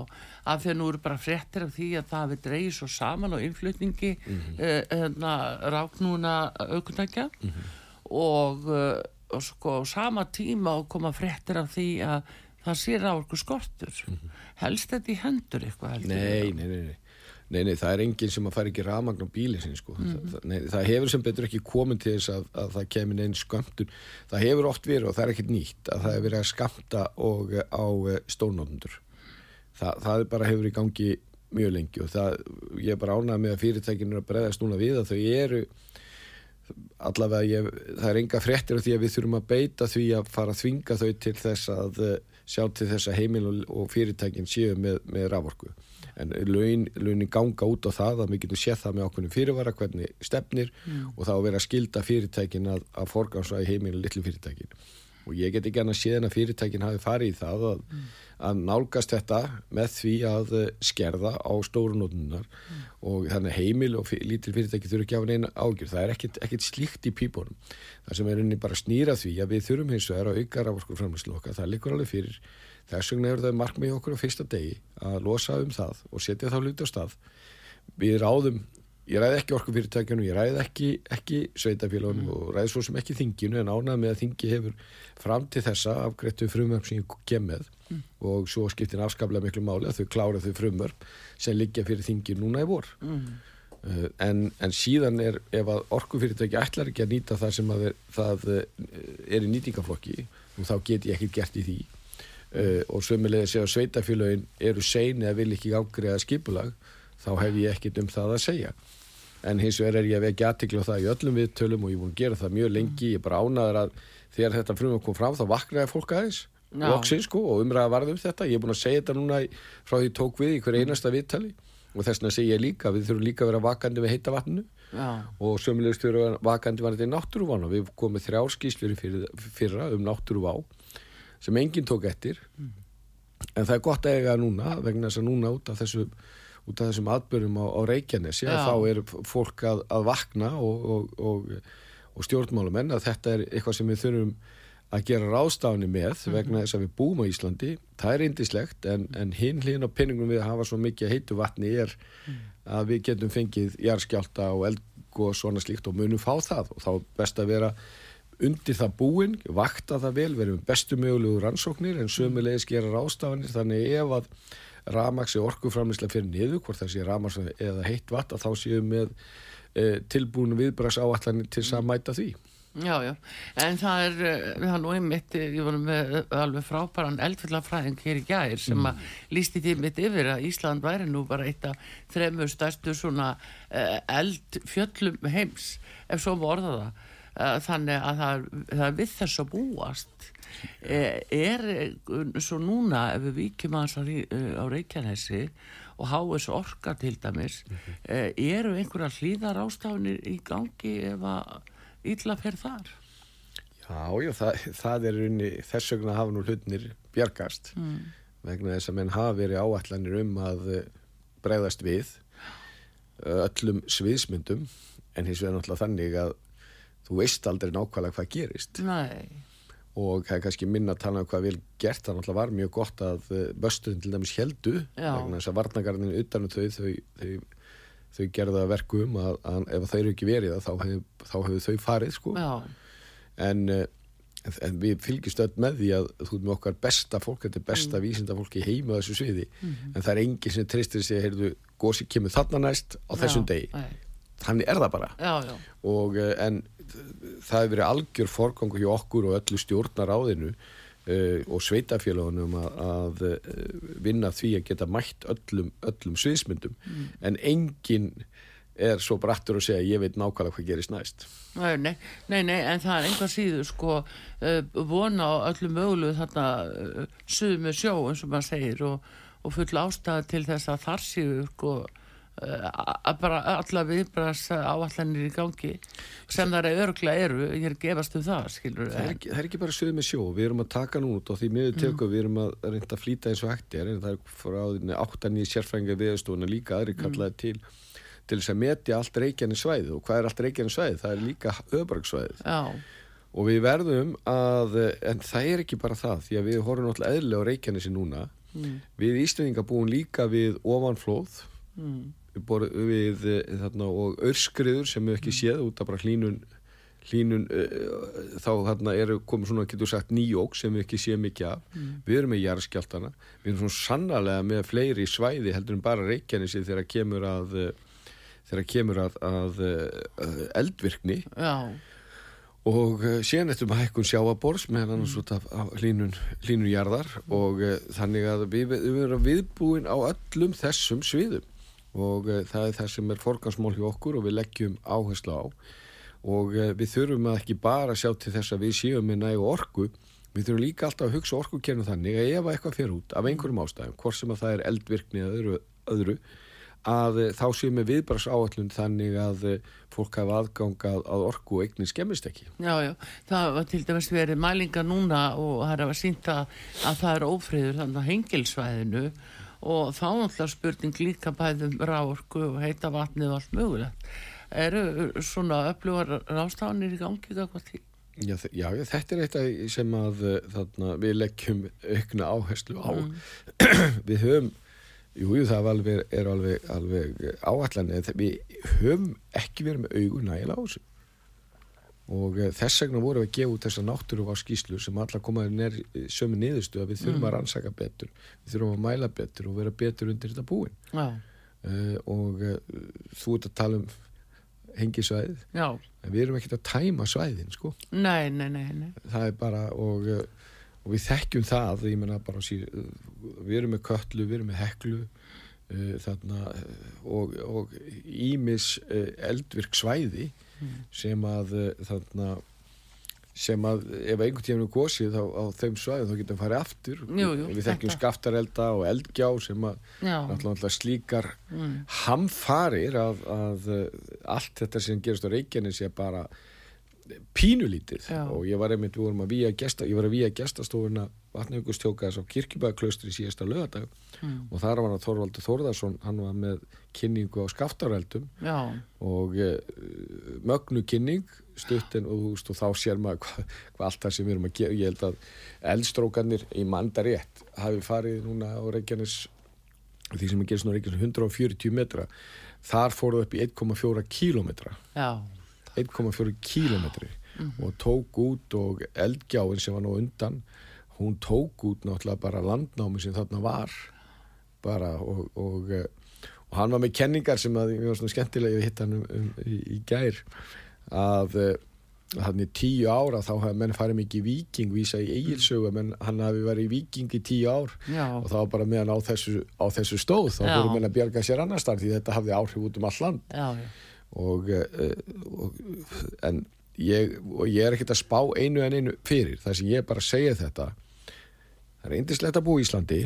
A: af því að nú eru bara fréttir af því að það hafi dreigið svo saman á innflutningi mm hérna, ráknúna aukundækja og, uh, og sko sama tíma koma fréttir af því að það sé ráku skortur helst þetta í hendur eitthvað heldur
B: nei, nei, nei, nei Nei, nei, það er enginn sem að fara ekki rafmagn á bílinn sin, sko. það, nei, það hefur sem betur ekki komin til þess að, að það kemur einn skömmtun. Það hefur oft verið og það er ekkert nýtt að það hefur verið að skamta og eh, á stónóttundur. Það, það er bara hefur í gangi mjög lengi og það, ég er bara ánað með að fyrirtækinu er að breyðast núna við að þau eru allavega, ég, það er enga fréttir af því að við þurfum að beita því að fara að þvinga þau til þess að eh, sjá til þess að heimil og fyrirtækin séu með, með raforku en launin, launin ganga út á það að við getum séð það með okkur fyrirvara hvernig stefnir mm. og þá að vera skilda fyrirtækin að, að í heiminu litlu fyrirtækin og ég get ekki annað séðan að fyrirtækin hafi farið í það að, mm. að nálgast þetta með því að eh, skerða á stórunótunar mm. og þannig heimil og fyr, lítil fyrirtæki þurfu ekki að hafa neina ágjur það er ekkert, ekkert slíkt í pípunum það sem er unni bara snýra því að við þurfum hins vegar að auka ráforskur framherslu okkar það likur alveg fyrir þess vegna er það markmið okkur á fyrsta degi að losa um það og setja þá luti á stað við ráðum ég ræði ekki orkufyrirtækjunum, ég ræði ekki, ekki sveitafélagunum mm. og ræði svo sem ekki þinginu en ánað með að þingi hefur fram til þessa afgrettu frumvörp sem ég kem með mm. og svo skiptir afskaplega miklu máli að þau klára þau frumvörp sem liggja fyrir þingi núna í vor mm. uh, en, en síðan er ef að orkufyrirtæki ætlar ekki að nýta það sem er, það uh, er í nýtingaflokki og þá get ég ekki gert í því uh, og sömulega sé að sveitafélagin eru sein eða vil ekki ágreða skipulag þá hef ég ekkit um það að segja. En hins vegar er ég að vekja aðtikla það í öllum viðtölum og ég búin að gera það mjög lengi. Ég er bara ánaður að þegar þetta frumum kom fram þá vaknaði fólk aðeins. Loksins sko og umræða varðum þetta. Ég er búin að segja þetta núna frá því tók við í hver einasta viðtali. Og þess vegna segja ég líka við þurfum líka að vera vakandi við heita vatninu. Já. og sömulegust við erum vakandi varðið í náttúruván og við komum þrjár skýslur fyrra um náttúruvá sem enginn tók eftir mm. en það er gott að eiga núna vegna þess að núna út af þessu út af þessum atbyrjum á, á Reykjanes já, þá er fólk að, að vakna og, og, og, og stjórnmálumenn að þetta er eitthvað sem við þurfum að gera ráðstafni með -hmm. vegna þess að við búum á Íslandi það er indislegt en, en hinn hlýðin á pinningum við að hafa svo mikið heitu vatni er mm. að við getum fengið járskjálta og elg og svona slíkt og munum fá það og þá best að vera undir það búin, vakta það vel verðum bestu mögulegu rannsóknir en sömulegis gera ráðstafanir þannig ef að ramaxi orkuframlislega fyrir niður, hvort það sé ramax eða heitt vatn, að þá séum með e, tilbúinu viðbrags áallanir til að mæta því.
A: Já, já, en það er, við hann og einmitt, e, ég var með alveg frábæran eldfjöldafræðing hér í gæðir sem mm. að lísti því mitt yfir að Ísland væri nú bara eitt af þremur stærstu svona eldfjöllum heims, ef svo vorða það. Þannig að það, það við þess að búast Eh, er eh, svo núna ef við vikjum að eh, á Reykjanesi og háis orka til dæmis eru einhverja hlýðar ástafinir í gangi ef að ítla fer þar?
B: Já, já, það, það er unni þess vegna hafa nú hlutnir bjargast mm. vegna þess að menn hafa verið áallanir um að bregðast við öllum sviðsmyndum en hins vegar náttúrulega þannig að þú veist aldrei nákvæmlega hvað gerist.
A: Nei.
B: Og það er kannski minna að tala um hvað vel gert það náttúrulega var mjög gott að böstuðin til dæmis heldu vegna þess að varnagarninu utanum þau þau, þau, þau gerða verkum að, að ef þau eru ekki verið þá hefur hef þau farið sko. En, en við fylgjast öll með því að þú erum okkar besta fólk þetta er besta mm. vísinda fólk í heima þessu sviði. Mm en það er enginn sem tristir sig heyrðu gósi kemur þarna næst á þessum já, degi. þannig er það bara.
A: Já, já.
B: og en það hefur verið algjör forgangu hjá okkur og öllu stjórnar á þinu uh, eh, og sveitafélagunum að, að uh, vinna því að geta mætt öllum, öllum sviðsmyndum mm. en enginn er svo brattur að segja ég veit nákvæmlega hvað gerist næst
A: Nei, nei, nei, nei en það er einhvað síður sko uh, vona á öllum mögulegu þarna suðu með sjó eins og maður segir og, og full ástæða til þess að þar séu sko bara alla viðbras áallanir í gangi sem það er örglega eru, ég er gefast um það skilur
B: það er ekki, það er ekki bara sögð með sjó við erum að taka nú út og því miður tökum mm. við erum að reynda að flýta eins og en það er frá áttan í sérfrænga viðstofuna líka aðri kallaði mm. til til þess að metja allt reykjani svæð og hvað er allt reykjani svæð? Það er líka öðbragsvæð og við verðum að en það er ekki bara það því að við horfum alltaf eðlega á reykjani sem núna mm. við Íslandinga búum líka við ofanflóð mm við, við þarna, og örskriður sem við ekki mm. séð út af bara hlínun hlínun uh, þá þarna eru komið svona, getur sagt, nýjók sem við ekki séum ekki af. Við erum með jarðskjáltana, við erum svona sannarlega með fleiri svæði heldur en bara reykjanissi þegar kemur að þegar kemur að, að uh, eldvirkni.
A: Já,
B: og síðan eftir með hækkun sjáabors með út af, af hlínun, hlínun jarðar. Og uh, þannig að við, við erum viðbúin á öllum þessum sviðum og uh, það er það sem er forgansmál hjá okkur og við leggjum áherslu á og uh, við þurfum að ekki bara sjá til þess að við séum með nægu orku við þurfum líka alltaf að hugsa orkukernu þannig að ef að eitthvað fer út af einhverjum ástæðum hvort sem að það er eldvirkni eða öðru, öðru að eh, þá séum við viðbærs áallun þannig að eh, fólk hafa aðgang að, að orku og eignin skemmist ekki.
A: já, já. Það var til dæmis verið mælinga núna og það er að sýnta að það er ófriður þannig að hengilsvæðinu og þá náttúrulega spurning líka bæðum ráorku og heita vatnið og allt mögulegt. Eru svona öflugar rástafanir í gangi eitthvað til?
B: Já, þe- já, já, þetta er eitt af því sem að eh, þarna, við leggjum aukna áherslu á. við höfum, jú, jú, það alveg, er alveg, alveg áallan, en þe- við höfum ekki verið með augun nægilega á þessu. Og eh, þess vegna vorum við að gefa út þessa náttúru á skýslu sem alla komaði nær sömu niðurstu að við þurfum að rannsaka betur, við þurfum að mæla betur og vera betur undir þetta búin.
A: Já,
B: Uh, og uh, þú ert að tala um hengisvæðið, en við erum ekkert að tæma svæðin, sko.
A: nei, nei, nei, nei.
B: það er bara og, og við þekkjum það sír, við erum með köllu, við erum með heklu uh, þarna og, og ímis eldvirk svæði sem að uh, þarna sem að ef einhvern tíma er gósið þá á þeim svæðum þá getum við farið aftur
A: Jú, jú,
B: við þekkjum skaftarelda og eldgjá sem að náttúrulega slíkar
A: mm.
B: hamfarir að, að uh, allt þetta sem gerist á Reykjanes er bara pínulítið
A: Já.
B: og ég var einmitt, við vorum að víja gesta, ég var að víja gestastofuna vatnaugustjókaðs á kirkjubæðaklaustri síðasta lögadag
A: Mm.
B: og þar var hann Þorvaldur Þórðarsson hann var með kynningu á skaftareldum
A: já,
B: og uh, mögnu kynning stuttin og, þú veist, og þá sér maður hvað hva allt það sem við erum að gera. Ég held að eldstrókanir í mandarétt hafi farið núna á Reykjanes því sem er gerist nú Reykjanes 140 metra. Þar fóruð upp í 1,4 kílometra
A: já,
B: 1,4 kílometri og tók út og eldgjáin sem var nú undan hún tók út náttúrulega bara landnámi sem þarna var bara og, og, eh, og hann var með kenningar sem að ég var svona skemmtilega ég hitt hann um, um, í, í gær að hann í tíu ára þá hafði menn farið mikið viking vísa í eigilsögu menn hann hafi verið viking í tíu ár.
A: Já,
B: og var bara meðan á þessu, á þessu stóð þá voru menn að bjarga sér annar starf því þetta hafði áhrif út um all land.
A: Já,
B: og, uh, og en ég, ég er ekkert að spá einu en einu fyrir það sem ég er bara að segja þetta það er eindislegt að búa í Íslandi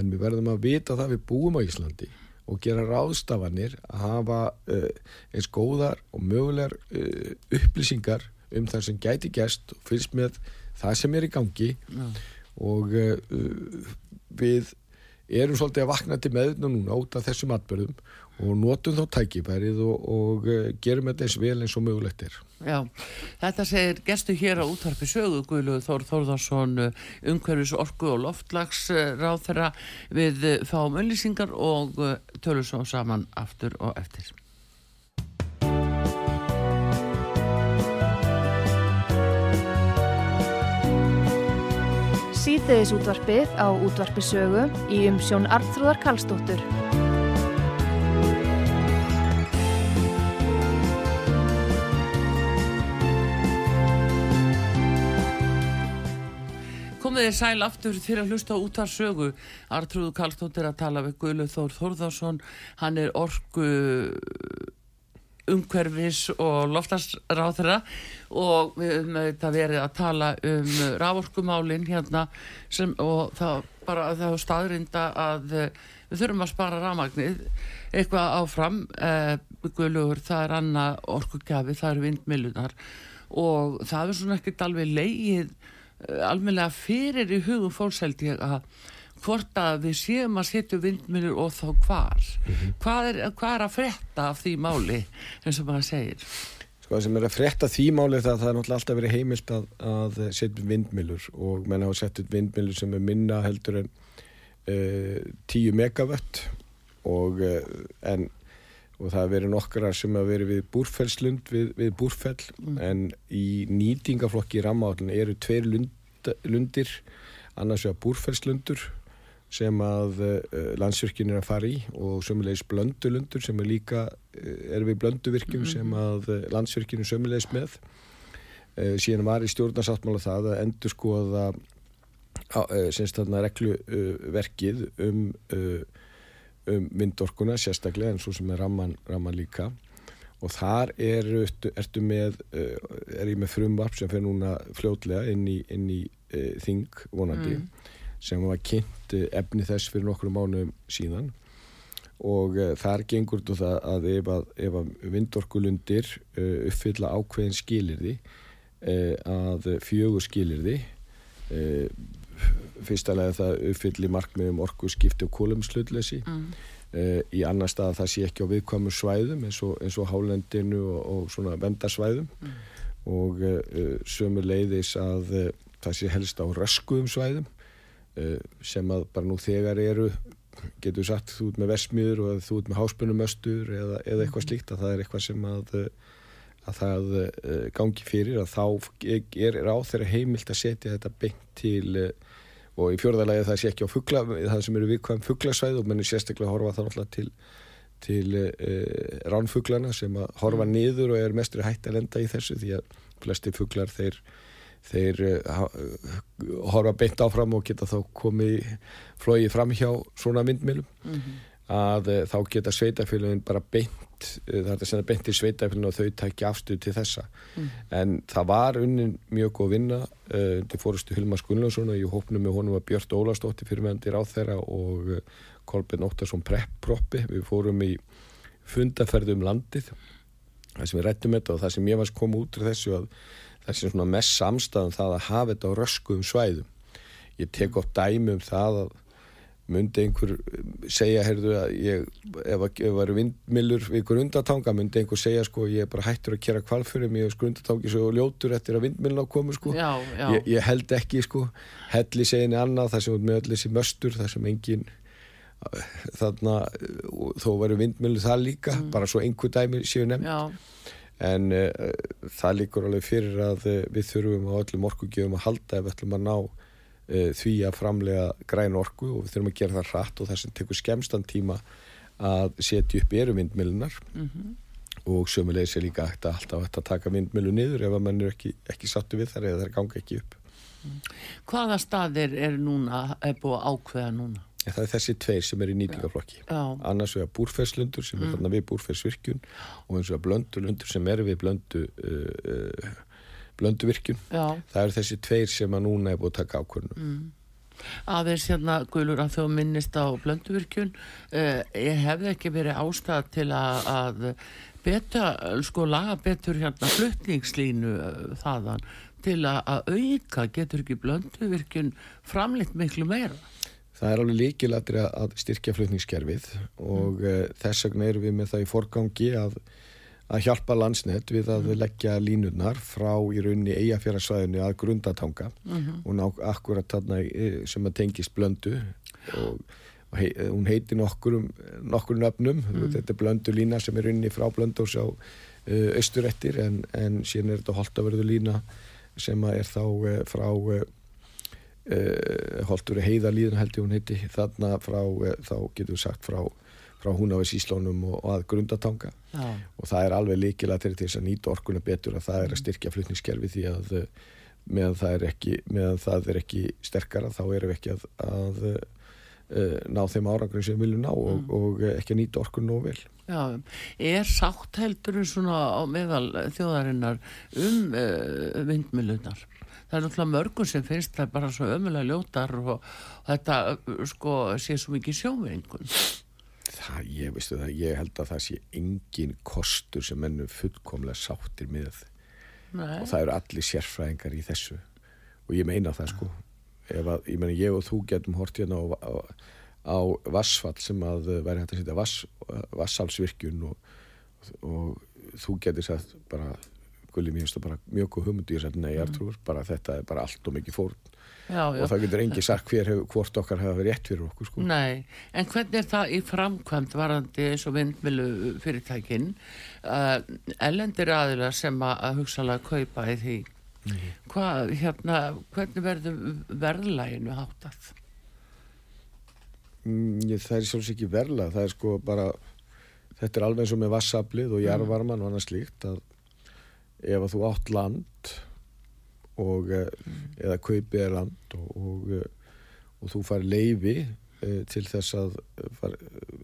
B: en við verðum að vita það að við búum á Íslandi og gera ráðstafanir að hafa uh, eins góðar og mögulegar uh, upplýsingar um það sem gæti gæst og fyrst með það sem er í gangi
A: Já.
B: og uh, við erum svolítið að vakna til meðn og núna út af þessum atbyrðum og notum þá tækifærið og, og uh, gerum þetta eins vel eins og mögulegt er.
A: Já, þetta segir gestu hér á útvarpi sögu Guðlu Þór Þórðarsson umhverfis orku og loftlags ráð þeirra við eh, fáum öllýsingar og eh, tölum svo saman aftur og eftir.
C: Síðdeðis útvarpið á útvarpi sögu í umsjón Arnþrúðar Karlsdóttur.
A: Komið þið sæl aftur fyrir að hlusta á útvarsögu. Artrúðu Karlsdóttir að tala við Guðlu Þór Þórðarsson. Hann er orku umhverfis og loftasráþra og við höfum auðvitað verið að tala um rávorkumálin hérna sem, og það bara er staðrinda að eh, við þurfum að spara rámagnið eitthvað áfram eh, Guðlugur, það er annað orkugjafi, það eru vindmilunar og það er svona ekkert alveg leið almennilega fyrir í hugum fólks held ég að hvort að við séum að setja vindmjölur og þá hvar. Hvað, er, hvað er að frétta af því máli eins og maður segir?
B: Sko sem er að frétta því máli það, það er náttúrulega alltaf verið heimilt að, að setja vindmilur og menn hafa sett upp vindmilur sem er minna heldur en uh, 10 megavött og uh, en og það veri nokkra sem að veri við búrfellslund við, við búrfell. En í nýtingaflokki í rammaállin eru tveir lund, lundir annars vegar búrfellslundur sem að uh, landsvirkjun er að fara í og sömulegis blöndulundur sem er líka uh, er við blönduvirkjum sem að uh, landsvirkjun er sömulegis með. Uh, síðan var í stjórnarsáttmála það að endur skoða þarna regluverkið um, um vindorkuna sérstaklega en svo sem er ramman, ramman líka og þar er, ertu með er ég með frumvarp sem fer núna fljótlega inn í, inn í þing vonandi mm. sem var kynnt efni þess fyrir nokkru mánu síðan og uh, þar gengur þetta það að ef að, ef að vindorkulundir uh, uppfylla ákveðin skilirði uh, að fjögur skilirði fyrstalega það uppfylli markmiðum orku skipti og kólumslutleysi mm. í annar stað að það sé ekki á viðkvæmur svæðum eins og, eins og hálendinu og, og svona vendarsvæðum mm. og sömu leiðis að það sé helst á röskuðum svæðum sem að bara nú þegar eru getur sagt þú ert með vesmiður og þú ert með háspunumöstur eða, eða eitthvað slíkt að það er eitthvað sem að, að það gangi fyrir að þá er á þeirra heimilt að setja þetta beint til og í fjörðalagi það sé ekki á fuggla það sem eru viðkvæm fugglasvæð og mennir sérstaklega horfa það náttúrulega til, til uh, ránfugglana sem að horfa niður og er mestur hægt að lenda í þessu því að flesti fugglar þeir þeir uh, horfa beint áfram og geta þá komið flóið fram hjá svona vindmilum mm -hmm. að uh, þá geta sveitafélagin bara beint það er að senda beint til sveitafélagin og þau tækja afstuð til þessa. Mm. en það var unnin mjög góð vinna uh, til fórustu Hilmar Skunlason og ég hópnum með honum að Björn Ólastóttir fyrir meðandir á þeirra og Kolbjörn Óttarsson Prepproppi við fórum í fundaferðu um landið. Það sem við rættum þetta og það sem ég varst komið út úr þessu að það sé svona mest samstæðan það að hafa þetta á röskuðum svæðum. Ég tek oft dæmi um það að myndi einhver segja heyrðu að ég, ef það eru vindmilur við ykkur undatanga, myndi einhver segja sko ég er bara hættur að kera kvalfyrir mér og sko undatangi svo ljótur eftir að vindmiluna komu sko
A: já, já.
B: Ég, ég held ekki sko helli seginni annað það sem með allir þessi möstur það sem engin þarna þó veru vindmilu það líka mm. bara svo einhver dæmi séu nefn en uh, það líkur alveg fyrir að við þurfum á öllum orkugjöfum að halda ef við ætlum að ná því að framlega græn orku og við þurfum að gera það hratt og það sem tekur skemstan tíma að setja upp eru vindmilunar mm -hmm. og sömulegis er líka hægt að alltaf hægt að taka vindmilu niður ef að mann er ekki, ekki sattu við þar eða það er ganga ekki upp
A: mm. Hvaða staðir er núna, er búið að ákveða núna?
B: Það er þessi tveir sem er í nýtingaflokki. Annars vegar búrferslundur sem er mm. þarna við búrfersvirkjun og eins og blöndulundur sem er við blöndu, uh, blönduvirkjun. Já. Það eru þessi tveir sem að núna er búið að taka ákvörnum. Mm.
A: Aðeins hérna, Guðlur, að þú minnist á blönduvirkjun, uh, hefði ekki verið ástæð til að, að beta, sko laga betur hérna flutningslínu uh, þaðan til að, auka, getur ekki blönduvirkjun framleitt miklu meira?
B: Það er alveg líkilættri að styrkja flutningskerfið og mm. uh, þess vegna erum við með það í forgangi að, að hjálpa landsnett við að mm. leggja línurnar frá í rauninni eigafjörðarsvæðinu að grundatanga mm -hmm. og ná akkurat þarna sem að tengist blöndu og, og hei, hún heiti nokkur nokkur nöfnum, mm. þetta er blöndu lína sem er rauninni frá blöndurs á uh, austurettir en, en síðan er þetta holtaverðu lína sem er þá frá Uh, Holtur heiðalíðan held ég hún heiti þarna frá, þá getur við sagt frá, frá Húnavís Íslónum og, og að grundatanga Já. og það er alveg líkilega til þess að nýta orkunna betur að það er að styrkja flutningskerfi því að uh, meðan það er ekki, það er ekki sterkara þá erum við ekki að, að ná þeim árangrið sem við viljum ná og, mm. og ekki að nýta orkunna nóg vel
A: Já, er sátt heldur svona á meðal þjóðarinnar um vindmilunar? það er náttúrulega mörgum sem finnst það bara svo ömulega ljótar og, og þetta sko sé svo mikið sjóvingun
B: Það, ég það, ég held að það sé engin kostur sem mennum fullkomlega sáttir með. Nei. og það eru allir sérfræðingar í þessu. Og ég meina það sko. Að, ég meina ég og þú getum hort hérna á, á, á vassfall sem að væri hægt að setja vass, vassalsvirkjun og, og þú getur sagt bara Gulli finnst það bara mjög góð hugmyndu ég sagði nei, Artrúr, bara þetta er bara allt og mikið fórn
A: Já, já.
B: og það getur engi sagt hver hefur, hvort okkar hafa verið rétt fyrir okkur sko.
A: Nei, en hvernig er það í framkvæmt varandi eins og vindmilu fyrirtækin uh, ellendir aðila sem að, hugsalega kaupa í því hvað, hérna, hvernig verður verðlæginu háttað?
B: Mm, það er sjálfs ekki verla það er sko bara þetta er alveg eins og með vassablið og jarvarman og annað slíkt að ef að þú átt land og eða kaupið er land og, og, og þú fari leifi e, til þess að far,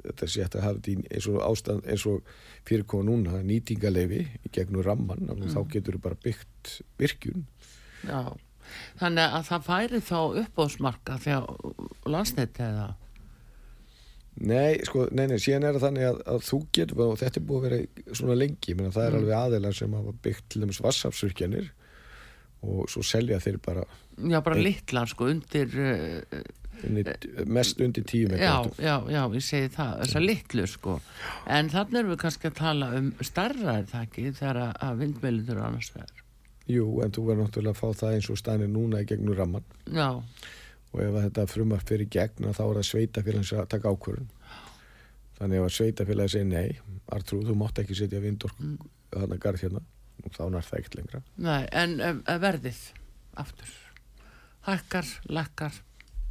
B: þetta sé hægt að hafa þetta eins og ástand eins og fyrirkoma núna nýtingaleifi í gegnum ramman mm. þá getur þú bara byggt virkjun.
A: Já, þannig að það færi þá uppbóðsmarka þegar landsnett eða?
B: Nei, sko, nei, nei, síðan er það þannig að, að þú getur og þetta er búið að vera svona lengi, menn að það er alveg aðeinar sem hafa byggt til dæmis vassafsvirkjanir og svo selja þeir bara
A: Já, bara litlar sko undir uh,
B: undir, mest undir tíu
A: Já, já, já, ég segi það, þessar litlu sko. En þannig erum við kannski að tala um starra er það ekki þegar að- vindmjölindur og annars vegar?
B: Jú, en þú verður náttúrulega að fá það eins og stænir núna í gegnum ramman
A: Já,
B: og ef þetta frumar fyrir gegn að þá er það sveitafélagins að taka ákvörðun. Þannig ef að sveitafélagi segir nei, Artrúð, þú mátt ekki setja vindork mm. þannig að garð hérna þá nær það ekkert lengra.
A: Nei, en um, verðið aftur. Hækkar, lækkar.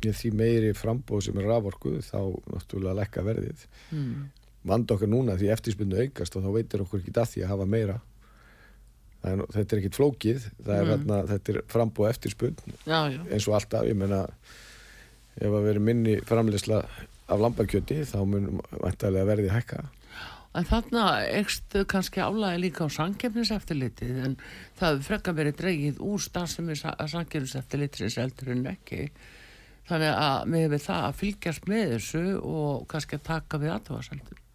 B: Ég því meiri frambóð sem er raforku þá náttúrulega lækka verðið.
A: Mm.
B: vand okkar núna því eftirspunnu aukast og þá veitir okkur ekki að því að hafa meira. Er, þetta er ekkit flókið það er, mm. þetta er frambóð eftirspunn eins og alltaf, ég meina ef að veri minni framleysla af lambakjöti þá mun væntalega verði hækka
A: en þarna ekst kannski álægi líka á sankefniseftirlitið en það frekka verið dreigið úr starfsemi sankefniseftirlitið eldur en ekki. Þannig að við það að fylgjast með þessu og kannski að taka við aðtöfaseldur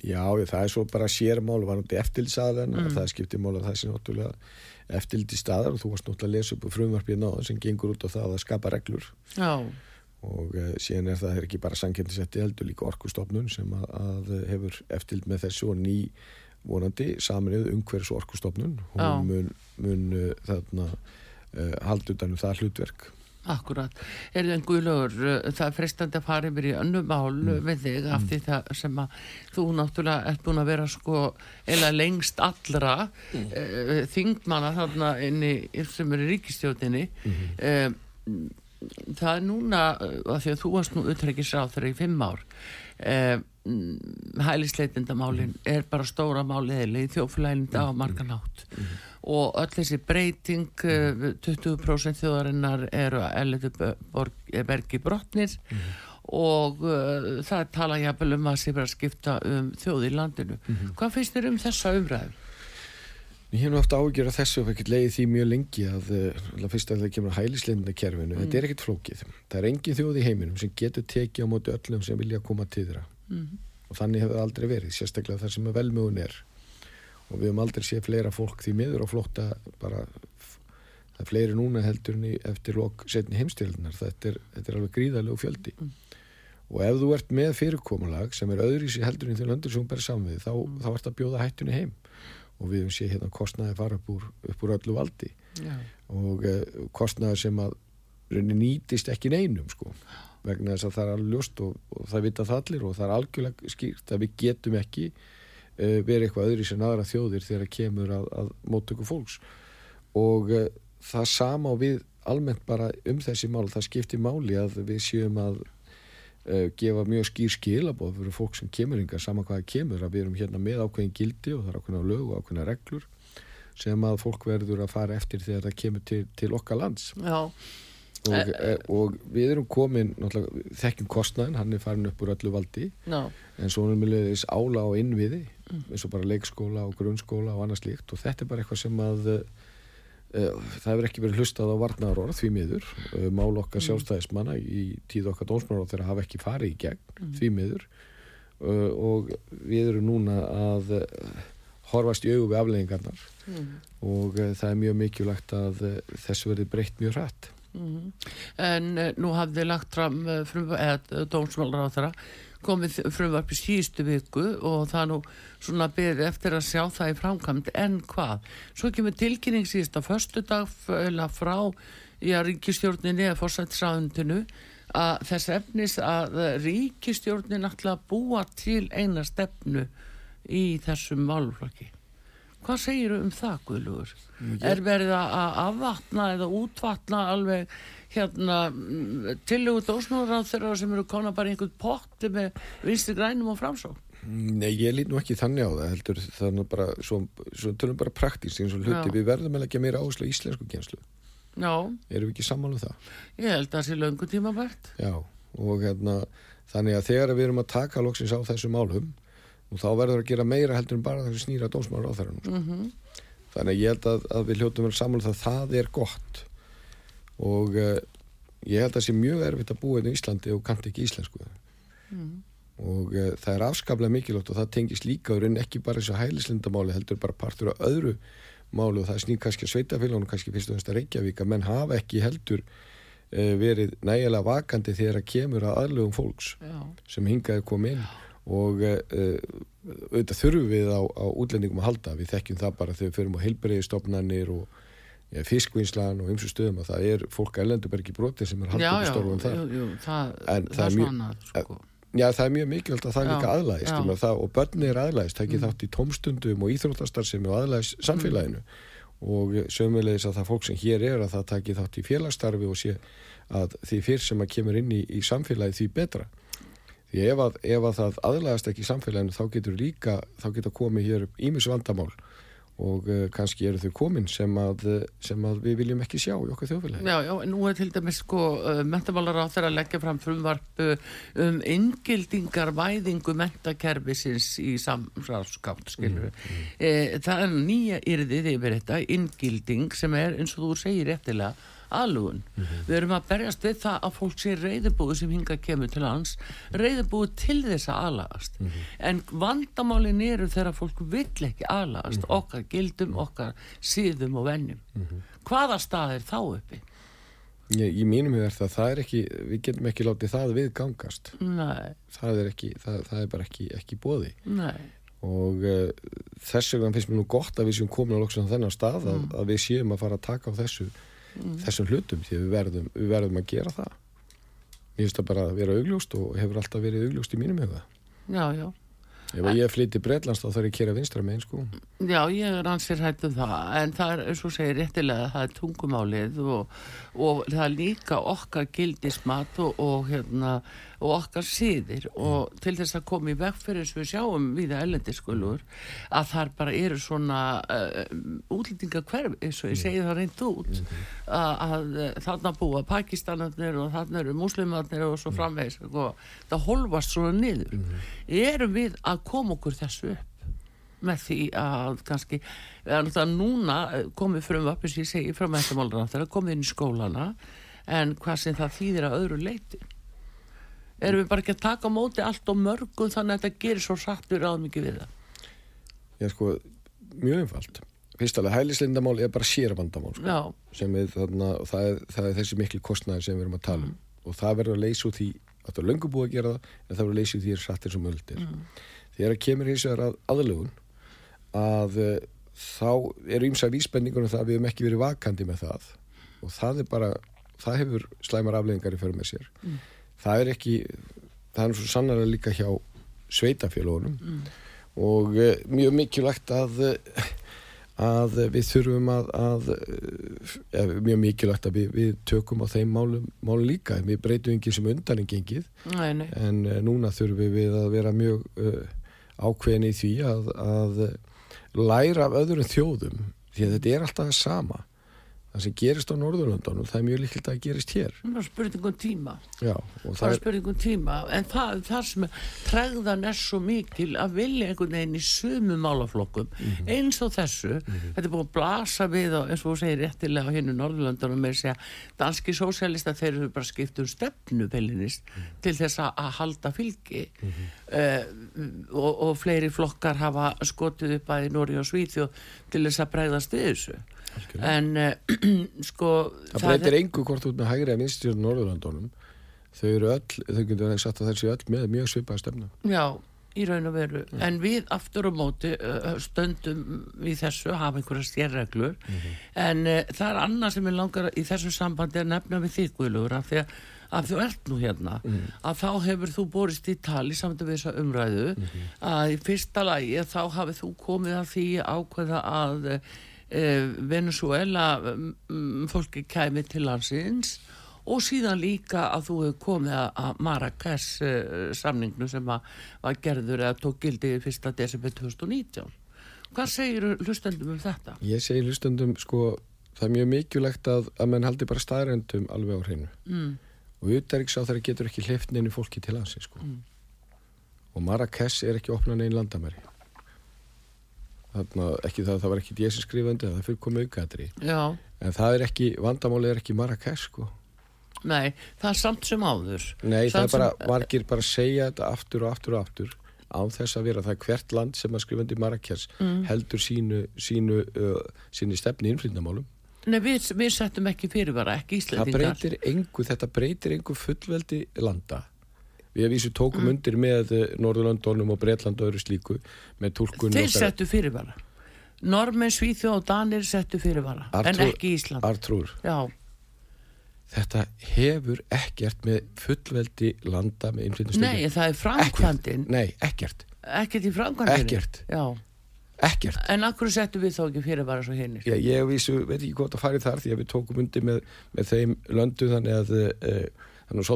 B: Já, það er svo bara sérmál varandi eftirlitsaðan mm. það skiptir mál að það sé náttúrulega eftirlit í staðar og þú varst náttúrulega að lesa upp frumvarpið náðan sem gengur út á það að skapa reglur.
A: Já,
B: og uh, síðan er það er ekki bara sannkjöndisetti heldur líka orkustofnun sem að, að hefur eftirlit með þessu og ný vonandi saminuð umhverfis orkustofnun
A: Já.
B: hún mun, mun uh, þarna uh, halda utan um það hlutverk
A: Akkurat, er það guðlögur, það er freistandi að fara yfir í önnum mál mm. við þig af því það sem að þú náttúrulega ert búin að vera sko eða lengst allra mm. uh, þingmanna þarna inn í sem eru í ríkistjótinni mm. Það er núna af því að þú varst nú utreikisráð þegar í fimm ár uh, hælisleitindamálin er bara stóra málið í þjóflælinda mm. á marganátt og öll þessi breyting uh, 20% þjóðarinnar eru að ellitu bergi brotnir og uh, það tala jafnvel um að sé bara skipta um þjóð í landinu. Hvað finnst þér um þessa umræðu?
B: Ég hef haft ágjör að þessu og ekkert leiði því mjög lengi að uh, fyrst að það kemur að hælisleitina kerfinu, þetta er ekkert flókið. Það er engin þjóð í heiminum sem getur tekið á móti öllum sem vilja koma til þeirra. Og þannig hefur það aldrei verið sérstaklega þar sem að velmögun er. Og við höfum aldrei séð fleira fólk því miður og flótta bara það er fleiri núna heldur eftir lok setni heimstildunar, þetta er, þetta er alveg gríðarlegu fjöldi. Og ef þú ert með fyrirkomulag sem er öðru í sig heldur og við höfum séð hérna kostnaði fara upp úr, upp úr öllu valdi.
A: Já.
B: og uh, kostnaði sem að nýtist ekki neinum sko. Vegna þess að það er alveg ljóst og, og það vita það allir og það er algjörlega skýrt að við getum ekki uh, verið eitthvað öðri sem aðra þjóðir þegar kemur að, að móttöku fólks. Og uh, það sama og við almennt bara um þessi mál. Það skiptir máli að við séum að uh, gefa mjög skýr skilabóð fyrir fólk sem kemur yngar sama hvaða kemur að við erum hérna með ákveðin gildi og það er ákveðina lög og ákveðina reglur sem að fólk verður að fara eftir þegar það kemur til, til okkar lands. Og, e, og við erum komin þekkjum kostnæðin, hann er farin upp úr öllu valdi.
A: Já,
B: en svo erum við leiðis ála á innviði eins og bara leikskóla og grunnskóla og annað slíkt. Og þetta er bara eitthvað sem að uh, það hefur ekki verið hlustað á varnaðarorð því miður, uh, mál okkar sjálfstæðismanna í tíð okkar dónsmálar þegar hafa ekki farið í gegn því miður. Uh, og við erum núna að horfast í augu við afleggingarnar og uh, það er mjög mikilvægt að þessu verði breytt mjög hrætt
A: en uh, nú hafði lagt fram frumvarp, eða dómsmálar á þeirra komið frumvarp í síðustu viku og það nú svona beðið eftir að sjá það í framkvæmd en hvað? Svo kemur tilkynning síðust á förstu dag frá já, ríkistjórninni eða fórsættisraðundinu að þess efnis að ríkistjórnin að búa til eina stefnu í þessum málflokki. Hvað segir um það, Guðlugur? Er verið að afvatna eða útvatna alveg hérna tillögu dósnúrað þeirra sem eru kona bara einhvern potti með vinstri grænum og framsók?
B: Nei, ég lít nú ekki þannig á það heldur þannig bara, svo, svo tölum bara praktísk eins og hluti,
A: Já.
B: við verðum að leggja meira áherslu á íslensku kjenslu,
A: Já,
B: erum við ekki sammála um það?
A: ég held að það sé löngu tíma bært.
B: Já, og hérna þannig að þegar við erum að taka loksins á þessu málum og þá verður að gera meira heldur en bara þessu snýra dómsmálar á þeirra sko.
A: Mm
B: þannig að ég held að, að við hljóttum að sammála um það það er gott. Og uh, ég held að það sé mjög erfitt að búa inn í Íslandi og kannt ekki íslensku. Og uh, það er afskaplega mikilvægt og það tengist líka og ekki bara og hælislindamáli heldur bara partur af öðru máli og það snýr kannski að sveitafélagunum kannski fyrst og fremst að Reykjavík að menn hafa ekki heldur uh, verið nægilega vakandi þegar að kemur að aðlugum fólks
A: Já,
B: sem hingaði komið inn og uh, auðvitað þurfum við á, á útlendingum að halda við þekkjum það bara þegar við förum á heilbreyðistofnanir og ja, fiskvinnslan og ymsu stöðum að það er fólk að ekki broti sem er haldið
A: já,
B: störfum þar
A: jú, jú, það,
B: En
A: það,
B: það er
A: er
B: mjög-
A: svona, sko.
B: Já, það er mjög mikilvægt að það
A: Já,
B: líka aðlæðist.
A: Mm.
B: um það, og börni er aðlæðist, það ekki þátt í tómstundum og íþróttastarsemi og aðlæðist samfélaginu og sömulegis að það fólk sem hér er að það taki þátt í félagsstarfi og sé að því fyrr sem að kemur inn í, í samfélagi því betra því ef að, ef að það aðlæðast ekki í samfélaginu þá getur líka, þá getur komið hér ímis vandamál. Og uh, kannski eru þau komin sem að, uh, sem að við viljum ekki sjá í okkar þjóðfélagi.
A: Já, já, nú er til dæmis sko uh, mentamálar á þeirra að leggja fram frumvarp uh, um inngildingar væðingu mentakerfisins í samráðskátt, skilur mm, Það er nýja yrðið yfir þetta, inngilding sem er eins og þú segir réttilega aðlugun. Við erum að berjast við það að fólk sé reyðubúið sem hinga kemur til hans, reyðubúið til þess að aðlagast. En vandamálin eru þegar fólk vill ekki aðlagast, okkar gildum, okkar síðum og vennjum. Hvaða stað er þá uppi?
B: Ég, í mínum hefur það, það er ekki við getum ekki látið það við gangast
A: Nei,
B: það er, ekki, það, það er bara ekki, ekki bóði
A: nei.
B: og uh, þess vegna finnst mér nú gott að við séum komin á á þennan stað að, að við séum að fara að taka á þessu þessum hlutum því við verðum, við verðum að gera það. Mér finnst það bara að vera augljóst og hefur alltaf verið augljóst í mínum huga.
A: Já, já.
B: ef að ég flytti Breitlands þá þarf ég að kera vinstra megin sko.
A: Já, ég er ansið hættu það, en það er, eins og segir réttilega, það er tungumálið og, og það er líka okkar gildismat og, og, hérna, og okkar síðir og til þess að koma í veg fyrir eins og við sjáum við ellendiskulur að þar bara eru svona uh, útlendingakverf, eins og ég segi það reynd út að, að uh, þarna búa Pakistanarnir og þarna eru muslimarnir og svo framvegis og það holfast svona niður. Erum við að koma okkur þessu upp? með því að kannski núna eh, komið menntamálur þegar komið inn í skólana en hvað sem það þýðir að öðru leiti erum við bara ekki að taka á móti allt og mörgum þannig að þetta gerir svo satt við ráðum ekki við það?
B: Er sko mjög einfalt. Fyrst alveg hælislindamál er bara sérvandamál sko.
A: já,
B: sem við þarna það er, það er þessi miklu kostnæði sem við erum að tala um. Og það verður að leysa úr því að það er löngu búið að gera það en það verður að leysa úr því er sattir sem öldir. Mm. þegar að kemur hins vegar að aðlugun að uh, þá eru ýmsa vísbendingunum það að við hefum ekki verið vakandi með það. Og það er bara það hefur slæmar afleðingar í fyrir með sér það er ekki það er svo sannlega líka hjá sveitafélagunum og uh, mjög mikilvægt að uh, að við þurfum að, að ja, mjög mikilvægt að við, við tökum á þeim málum, málum líka. Við breytum ekki sem undan en gengið. En núna þurfum við að vera mjög uh, ákveðin í því að, að læra af öðrum þjóðum. Því að þetta er alltaf það sama það sem gerist á Norðurlöndunum það er mjög líkilt að gerist hér.
A: Það er spurningum tíma.
B: Já,
A: það er spurningum tíma. En það, það sem tregðan er svo mikil að vilja einhvern veginn í sumu málaflokkum
B: Mhm.
A: eins og þessu. Þetta er búin að blasa við og eins og þú segir réttilega á hinnu Norðurlöndunum með að segja danski sósjálista þeir eru bara skipt um stefnu pelinist
B: Mhm.
A: til þess að, að halda fylgi. Uh, og, og fleiri flokkar hafa skotið upp að í Nóri og Svíþjóð til þess að bregðast við þessu en uh, sko
B: það breytir engu hvort út með hægri að vinstjórn Norðurlöndunum. Þau eru öll, þau getur sagt að þessi öll með mjög svipaða stefna
A: Já, í raun og veru. En við aftur á móti uh, stöndum í þessu hafa einhverja stjærreglur en uh, það er annað sem ég langar í þessu sambandi að nefna við þig Guðlugur af því að, að þú ert nú hérna að þá hefur þú borist í tali samt við þessa umræðu að í fyrsta lagi þá hafið þú komið að því ákveða að Venezuela um, fólki kæmi til landsins og síðan líka að þú hefur komið að- Marrakesh uh, samningnu sem að, var gerður eða tók gildi 1. desember 2019 hvað segir hlustendum um þetta?
B: Ég segi hlustundum sko það er mjög mikilvægt að, að menn haldi bara staðrendum alveg á hreinu
A: Mm.
B: og utarriks á þeirra getur ekki hleyft neinu fólki til hansi sko
A: Mm.
B: og Marrakesh er ekki opnað neinn landamæri þarna ekki það, það var ekki sem skrifandi það fyrir komið aukaðri
A: Já,
B: en það er ekki, vandamáli er ekki Marrakesh sko.
A: Nei, það er samt sem áður.
B: Nei, það
A: Samt
B: er bara,
A: sem-
B: margir bara segja þetta aftur og aftur og aftur án þess að vera. Það er hvert land sem að skrifandi Marrakesh
A: Mm.
B: heldur sínu, sínu, uh, sínu stefni innflýndamálum
A: Nei, við, við settum ekki fyrirvara, ekki
B: það
A: Íslendingar
B: breytir engu, þetta breytir engu fullveldi landa við að vísu tókum
A: Mm.
B: undir með uh, Norðurlandunum og Bretland og öðru slíku með tólkun
A: Þeir settu fyrirvara. Normen, Svíþjóð og Danir settu fyrirvara en
B: Arthur-
A: ekki Ísland.
B: Artrúr,
A: Já,
B: þetta hefur ekkert með fullveldi landa með innflýndastöku
A: nei, það er framkvæmdin.
B: Nei, ekkert,
A: ekkert í framkvæmdin
B: Ekkert.
A: Já,
B: ekkert.
A: En akkur settu við þá ekki fyrirvara svo hinnir
B: Já, ég vísu, veit ekki hvort að fara í þar því að við tókum undir með, með þeim löndu þannig að uh, þannig að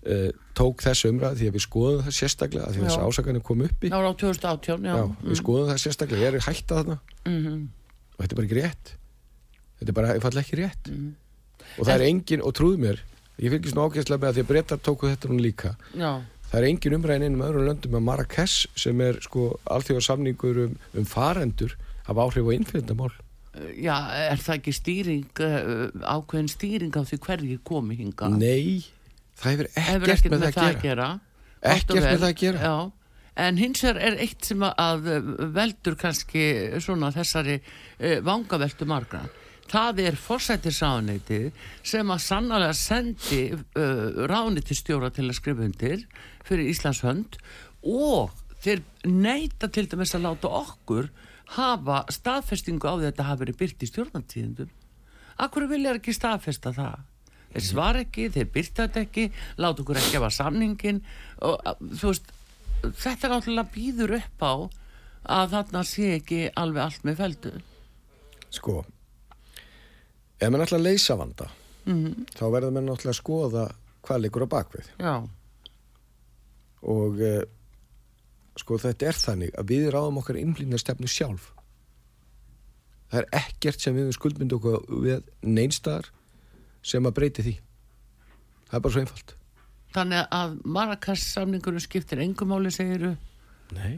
B: að uh, tók þessu umræð því að við skoðum það sérstaklega að því að
A: Já.
B: þessi ásakanir kom uppi
A: Já, á 2018, já,
B: Já, við skoðum það sérstaklega, ég er hætta þarna?
A: Mm
B: og þetta er bara ekki rétt. Þetta er bara einfallega ekki rétt.
A: Mhm.
B: og það er engin, og trúðu mér ég fylgist nú ágæslega með að því að breytar tóku þetta nú líka.
A: Já,
B: það er engin umræðin einum öðrum löndum með Marrakesh sem er sko alþjóða samningur um, um farendur af áhrif og innflytendamál
A: já, er það ekki stýring uh, ákveðin stýring á því hverjir komi hinga
B: Nei, það hefur ekkert
A: ekkert
B: með það að gera
A: og
B: Ekkert með það að gera.
A: já. en hins vegar er eitt sem að uh, veldur kannski svona þessari uh, vangaveltu margra það er forsættisáðaneytið sem að sannlega sendi uh, ráðnýttistjóra til að skrifa undir fyrir Íslands hönd og þeir neita til dæmis að láta okkur hafa staðfestingu á því að þetta hafi verið byrt í stjórnantíðindum Akkur vilja ekki staðfesta það? Þeir svar ekki, þeir byrta þetta ekki, láta okkur ekki hafa samningin og að, þú veist, þetta er náttúrulega býður upp á að þarna sé ekki alveg allt með feldu.
B: Sko Ef ætla að leysa vanda
A: Mm
B: þá verður mann náttúrulega að skoða hvað liggur á bakvið
A: Já,
B: og uh, sko þetta er þannig að við ráðum okkar innblýna stefnu sjálf. Það er ekkert sem við höfum skuldmynd okkur við neinstaðar sem að breyti því. Það er bara svo einfalt.
A: Þannig að Marrakesh samningurum skiptir engumáli segiru
B: Nei.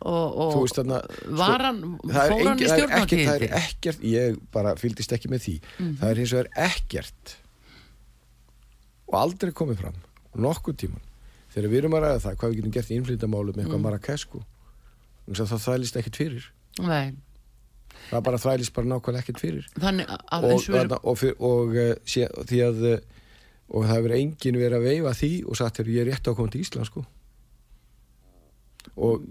A: og, og
B: Þú veist þarna,
A: var hann,
B: það er,
A: fór hann
B: engin,
A: í
B: er ekkert, það er ekkert ég bara fylgdist ekki með því. Það er hins vegar ekkert. Og aldrei komið fram nokkuð tíman þegar við erum að ræða það hvað við getum gert í innflytjamálum með eitthvað mm. Sko. Að það þvælist ekkert fyrir.
A: Nei,
B: það bara þvælist bara nákvæmlega ekkert fyrir.
A: Þannig að,
B: og,
A: og erum,
B: og, og, og, uh, sé, því að uh, og það hefur enginn verið að veifa því og sagt þér ég er rétt á að koma til Ísland sko. Og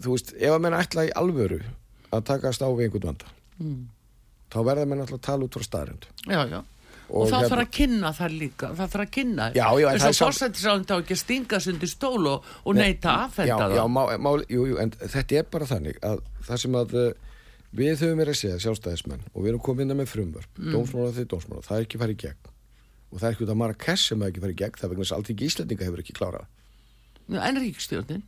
B: þú veist ef að menn ætla í alvöru að takast á við einhvern vanda
A: mm,
B: þá verða menn alltaf að tala út frá staðrend
A: já, já. Og, þá þarf að kynna það líka, það þarf að kynna
B: hérna- Já, já,
A: þess að fórsættisáðan þá ekki að stinga sig undir stól og, og neita að
B: já,
A: affenda það.
B: já, má, má, jú, jú, en þetta er bara þannig að það sem að uh, við höfum verið að segja sjálfstæðismenn og við erum komið inn með frumvörp mm. dómsmála því dómsmála, það er ekki farið í gegn. Og það er ekki út af Marrakesh sem er ekki farið í gegn það er vegna þess að allting Íslandinga hefur ekki klárað.
A: En ríkstjórnin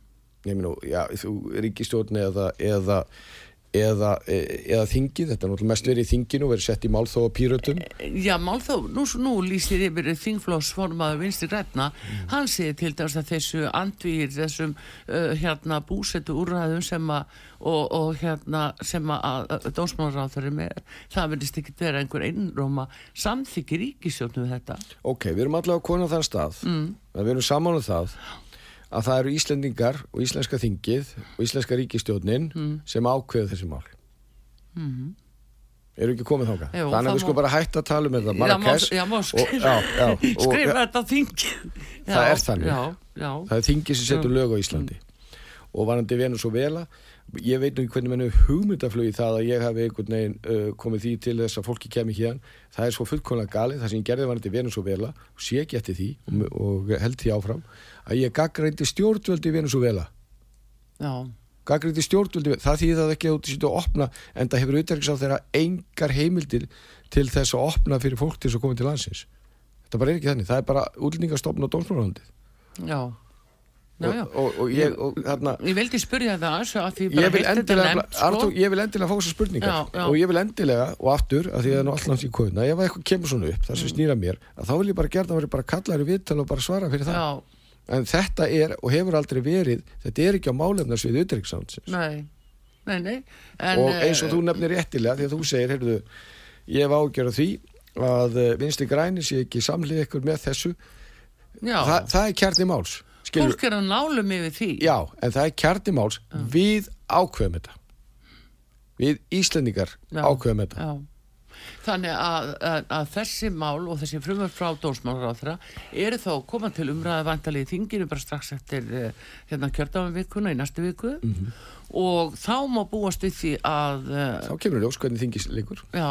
B: ég meina, já, þú ríkistjórn eða, eða, eða, eða þingið, þetta er náttúrulega mest verið í þinginu verið sett í málþó og pýrötum
A: Já, mál þó, nú, nú lýsir yfir þingflósformaður vinstri græna hann segir til dæmis að þessu andvír þessum uh, hérna búsetu úrræðum sem að og, og hérna sem að, að dómsmálaráþur með, það verðist ekki vera einhver einróma samþykki ríkisjónu við þetta.
B: Ok, við erum allavega konar þann stað. Mm. við erum saman um það að það eru Íslendingar og Íslenska þingið og Íslenska ríkistjórnin sem ákveðu þessi mál. Eru ekki komið þáka?
A: Jú,
B: Þannig að við sko bara hætta að tala um þetta og-
A: skrifa-
B: já, já, og-
A: skrifa þetta á þingi.
B: Það er þannig.
A: já, já,
B: Það er þingið sem setur lög á Íslandi. Og varandi Venezuela ég veit nú ekki hvernig menn hefur hugmyndaflug í það að ég hafi einhvern veginn uh, komið því til þess að fólki kemur hérna það er svo fullkomlega galið, það sem ég gerði varandi Venezuela og sé ekki eftir því og, og held því áfram að ég gaggrændi stjórnvöldi í Venezuela
A: já,
B: gaggrændi stjórnvöldi, það þýðir það ekki að þú sýttu að opna en það hefur auðvitað á þeirra engar heimildir til þess að opna fyrir fólk til þess að koma til landsins. Þetta bara er ekki þannig, það er bara útlendingastofn og dómsmálalandið
A: já. Já, já.
B: og, og, og ég og, þarna,
A: Ég vildi spyrja það að bara
B: ég vil endilega
A: nefnt, sko.
B: Artur, ég vil endilega fá þessar spurningar.
A: Já,
B: og ég vil endilega, og aftur að því að það er alltaf í kóðuna, ef eitthvað kemur svona upp það sem snýra mér, að þá vil ég bara gera það bara kalla þér í viðtal og bara svara fyrir það.
A: Já,
B: en þetta er, og hefur aldrei verið þetta er ekki á málefnarsvið utryggsándsins
A: nei, nei, nei. En,
B: og eins og
A: eh,
B: þú nefnir réttilega því að þú segir, heyrðu, ég hef ágjör af því að eh, vinstri græni sé ekki samlið ykkur með þessu. Þa, það er kjarni máls skilur,
A: fólk er að nálum yfir því.
B: Já, en það er kjarni máls. Við ákveðum þetta. Við Íslendingar ákveðum þetta.
A: Já. Þannig að, að, að þessi mál og þessi frumar frá dómsmálaráðra eru þá koma til umræða vantalið þinginu bara strax eftir eh, hérna kjördafanvikuna í næstu viku.
B: Mhm.
A: og þá má búast við því að eh,
B: þá kemur ljós hvernig þingis líkur
A: já,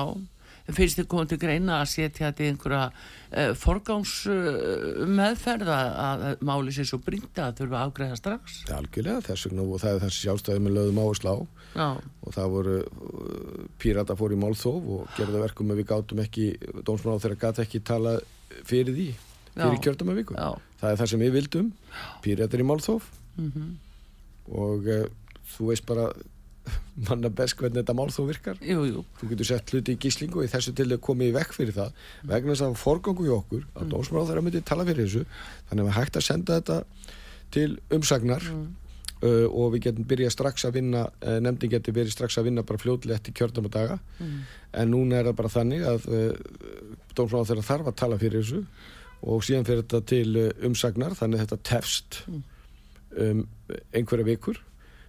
A: finnst þið komið til greina að setja þetta í einhverja uh, forgáns uh, meðferð að, að máli sér svo brinda að þurfa að afgreða strax?
B: Algjörlega þess vegna og það er þessi sjálfstæði með löðum á
A: Já,
B: og það voru uh, pírata fór í málþóf og gerði það verkum að við gátum ekki dómsmála þeirra gat ekki tala fyrir því fyrir
A: Já.
B: kjördama viku.
A: Já,
B: það er það sem við vildum. Píratar í málþóf.
A: Mhm,
B: og uh, þú veist bara manna best hvernig þetta málþóf virkar.
A: Jú, jú.
B: Þú getur sett hluti í gíslingu og í þessu til þau komið í vekk fyrir það. Vegna þess að það var forgangu í okkur að dómsmála þeirra myndi tala fyrir þessu þannig að við hægt að senda þetta til umsagnar uh, og við getum byrjað strax að vinna uh, nefndin getur verið strax að vinna bara fljóðlega eftir kjördama daga. En núna er það bara þannig að uh, dómsmála þeirra þarf að tala fyrir þessu og síðan fyrir þetta til uh, umsagnar þannig að þetta tefst um, einhverja vikur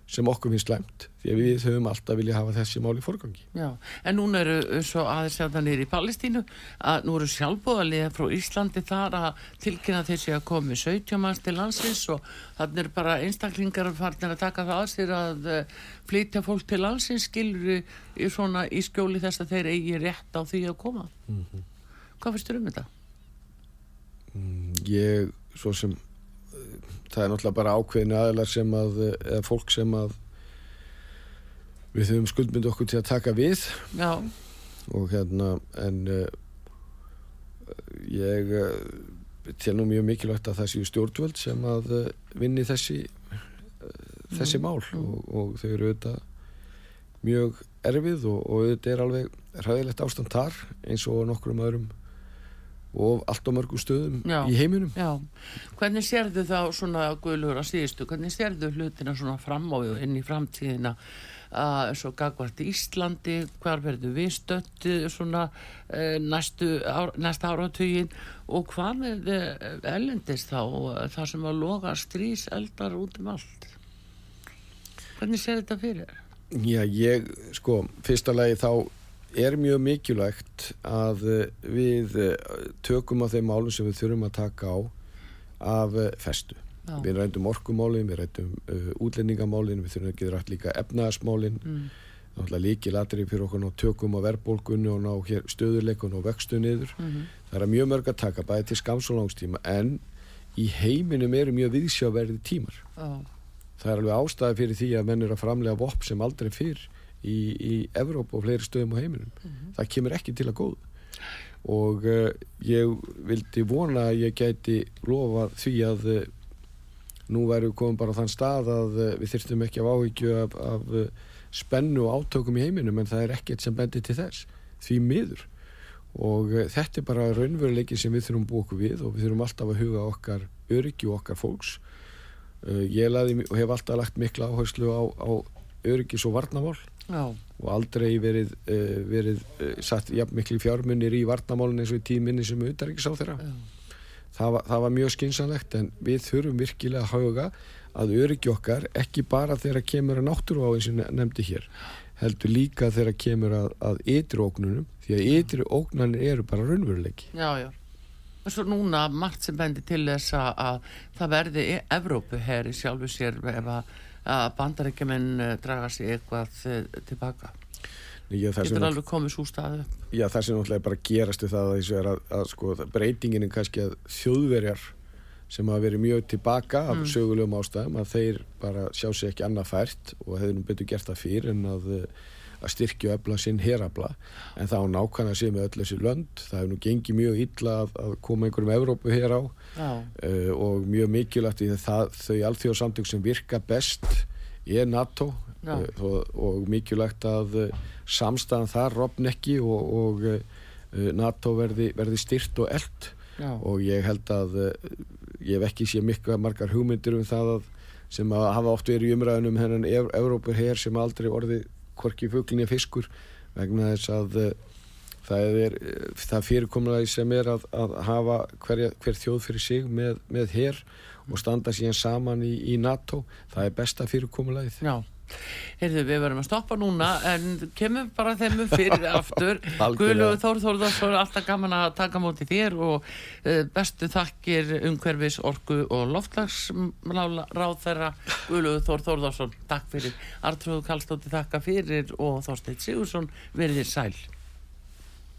B: sem okkur finnst slæmt því að við höfum alltaf vilja hafa þessi mál í forgangi
A: Já, en núna eru svo aðeins að það nýri í Palestínu að nú eru sjálfbóðaliða frá Íslandi þar að tilkynna þessi að komi 17 manns til landsins og þannig eru bara einstaklingar farnir að taka það að sér að uh, flytja fólk til landsins skilur í, svona í skjóli þess að þeir eigi rétt á því að koma. Hvað finnst þér um þetta?
B: ég svo sem eh, það er náttúrulega bara ákveðinu aðlar sem að eða fólk sem að við höfum skuldmynd okkur til að taka við.
A: Já,
B: og hérna en uh, ég uh, tel nú mjög mikilvægt að það séu stjórnvöld sem að uh, vinni þessi uh, þessi mál. og, og þau eru auðvitað mjög erfið og, og auðvitað er alveg ræðilegt ástand þar eins og nokkrum öðrum og allt á mörgum stöðum
A: Já.
B: í heiminum
A: já. Hvernig sérðu þá svona guðlugur að síðustu, hvernig sérðu hlutina svona fram á við inn í framtíðina að svo gagvart Íslandi, hvar verður við stötti svona uh, næstu, ár, næsta áratugin og hvað með ellendist þá, það sem að loga strís eldar út um allt? Hvernig sér þetta fyrir?
B: Já, ég, sko, fyrsta lagi þá er mjög mikilvægt að eh, við eh, tökum á þeim málum sem við þurfum að taka á af eh, festu.
A: Já.
B: Við rændum orkumálin, við rændum uh, útlendingamálin, við þurfum að gera rætt líka efnaðasmálin, mm. náttúrulega líki latri fyrir okkur ná tökum á verðbólgunni og ná stöðurleikun og vextu niður. Það er mjög mörg að taka, bæði til skams og langstíma, en í heiminum eru mjög viðsjáverði tímar.
A: Já,
B: Það er alveg ástæði fyrir því að menn eru að framlega vopp sem aldrei fyrr í, í Evróp og fleiri stöðum á heiminum. Það kemur ekki til að góð. Og uh, ég vildi vona að ég gæti lofa því að uh, nú væru komið bara á þann stað að uh, við þyrftum ekki af áhyggju af, af spennu og átökum í heiminum en það er ekkert sem bendir til þess. Því miður. Og þetta er bara raunveruleikin sem við þurfum búa okkur við og við þurfum alltaf að huga okkar öryggi og okkar fólks. Ég laði hef alltaf lagt mikla áherslu á, á öryggis og varnamál
A: já,
B: og aldrei verið, uh, verið uh, satt jafn miklu fjármunir í varnamálun eins og í tíminni sem auðvitað á þeirra. Það, var- það var mjög skynsanlegt en við þurfum virkilega að hauga að öryggi okkar ekki bara þegar kemur að náttúruváin sem ég nefndi hér heldur líka þegar kemur að, að ytri ógnunum því að ytri ógnanir eru bara raunveruleiki
A: Já, já. Og svo núna margt sem bendir til þess að, að það verði Evrópu her í sjálfu sér ef að, að bandarækjumenn eh, draga sig eitthvað eh, tilbaka.
B: Já, það
A: Getur alveg komið svo staðu.
B: já, það sem náttúrulega bara gerast við það að, þessu er að, að sko, breytingin er kannski að þjóðverjar sem hafa verið mjög tilbaka af sögulegum ástæðum að þeir bara sjá sig ekki annað fært og hefur nú betur gert það fyrir en að, eh, að styrkja og efla sinn herabla en það á nákvæmlega sé með öll þessi lönd. Það hefur nú gengið mjög illa að, að koma einhverjum Evrópu hér á. Uh, og mjög mikilvægt í það, þau alþjóðsamtök sem virka best er NATO. Uh, og, og mikilvægt að uh, samstæðan þar rofn ekki og, og NATO verði, verði styrt og eld
A: já,
B: og ég held að ég hef ekki séð mikla margar hugmyndir um það að, sem að hafa oft verið í umræðunum hennan Ev Evrópur her sem aldrei orði hvorki fuglinni fiskur vegna þess að uh, það er uh, það fyrirkomlega sem er að, að hafa hverja, hver þjóð fyrir sig með, með her og standa síðan saman í, í NATO það er besta fyrirkomulagið
A: já. Heyrðu, við verðum að stoppa núna en kemum bara þeim fyrir aftur. Guðlúður Þór Þórðarsson alltaf gaman að taka móti þér og uh, bestu þakkir umhverfis orku og loftlagsráð þeirra Guðlúður Þór Þórðarsson takk fyrir. Artrúðu Kallstótti þakka fyrir og Þorsteinn Sigursson verðið sæl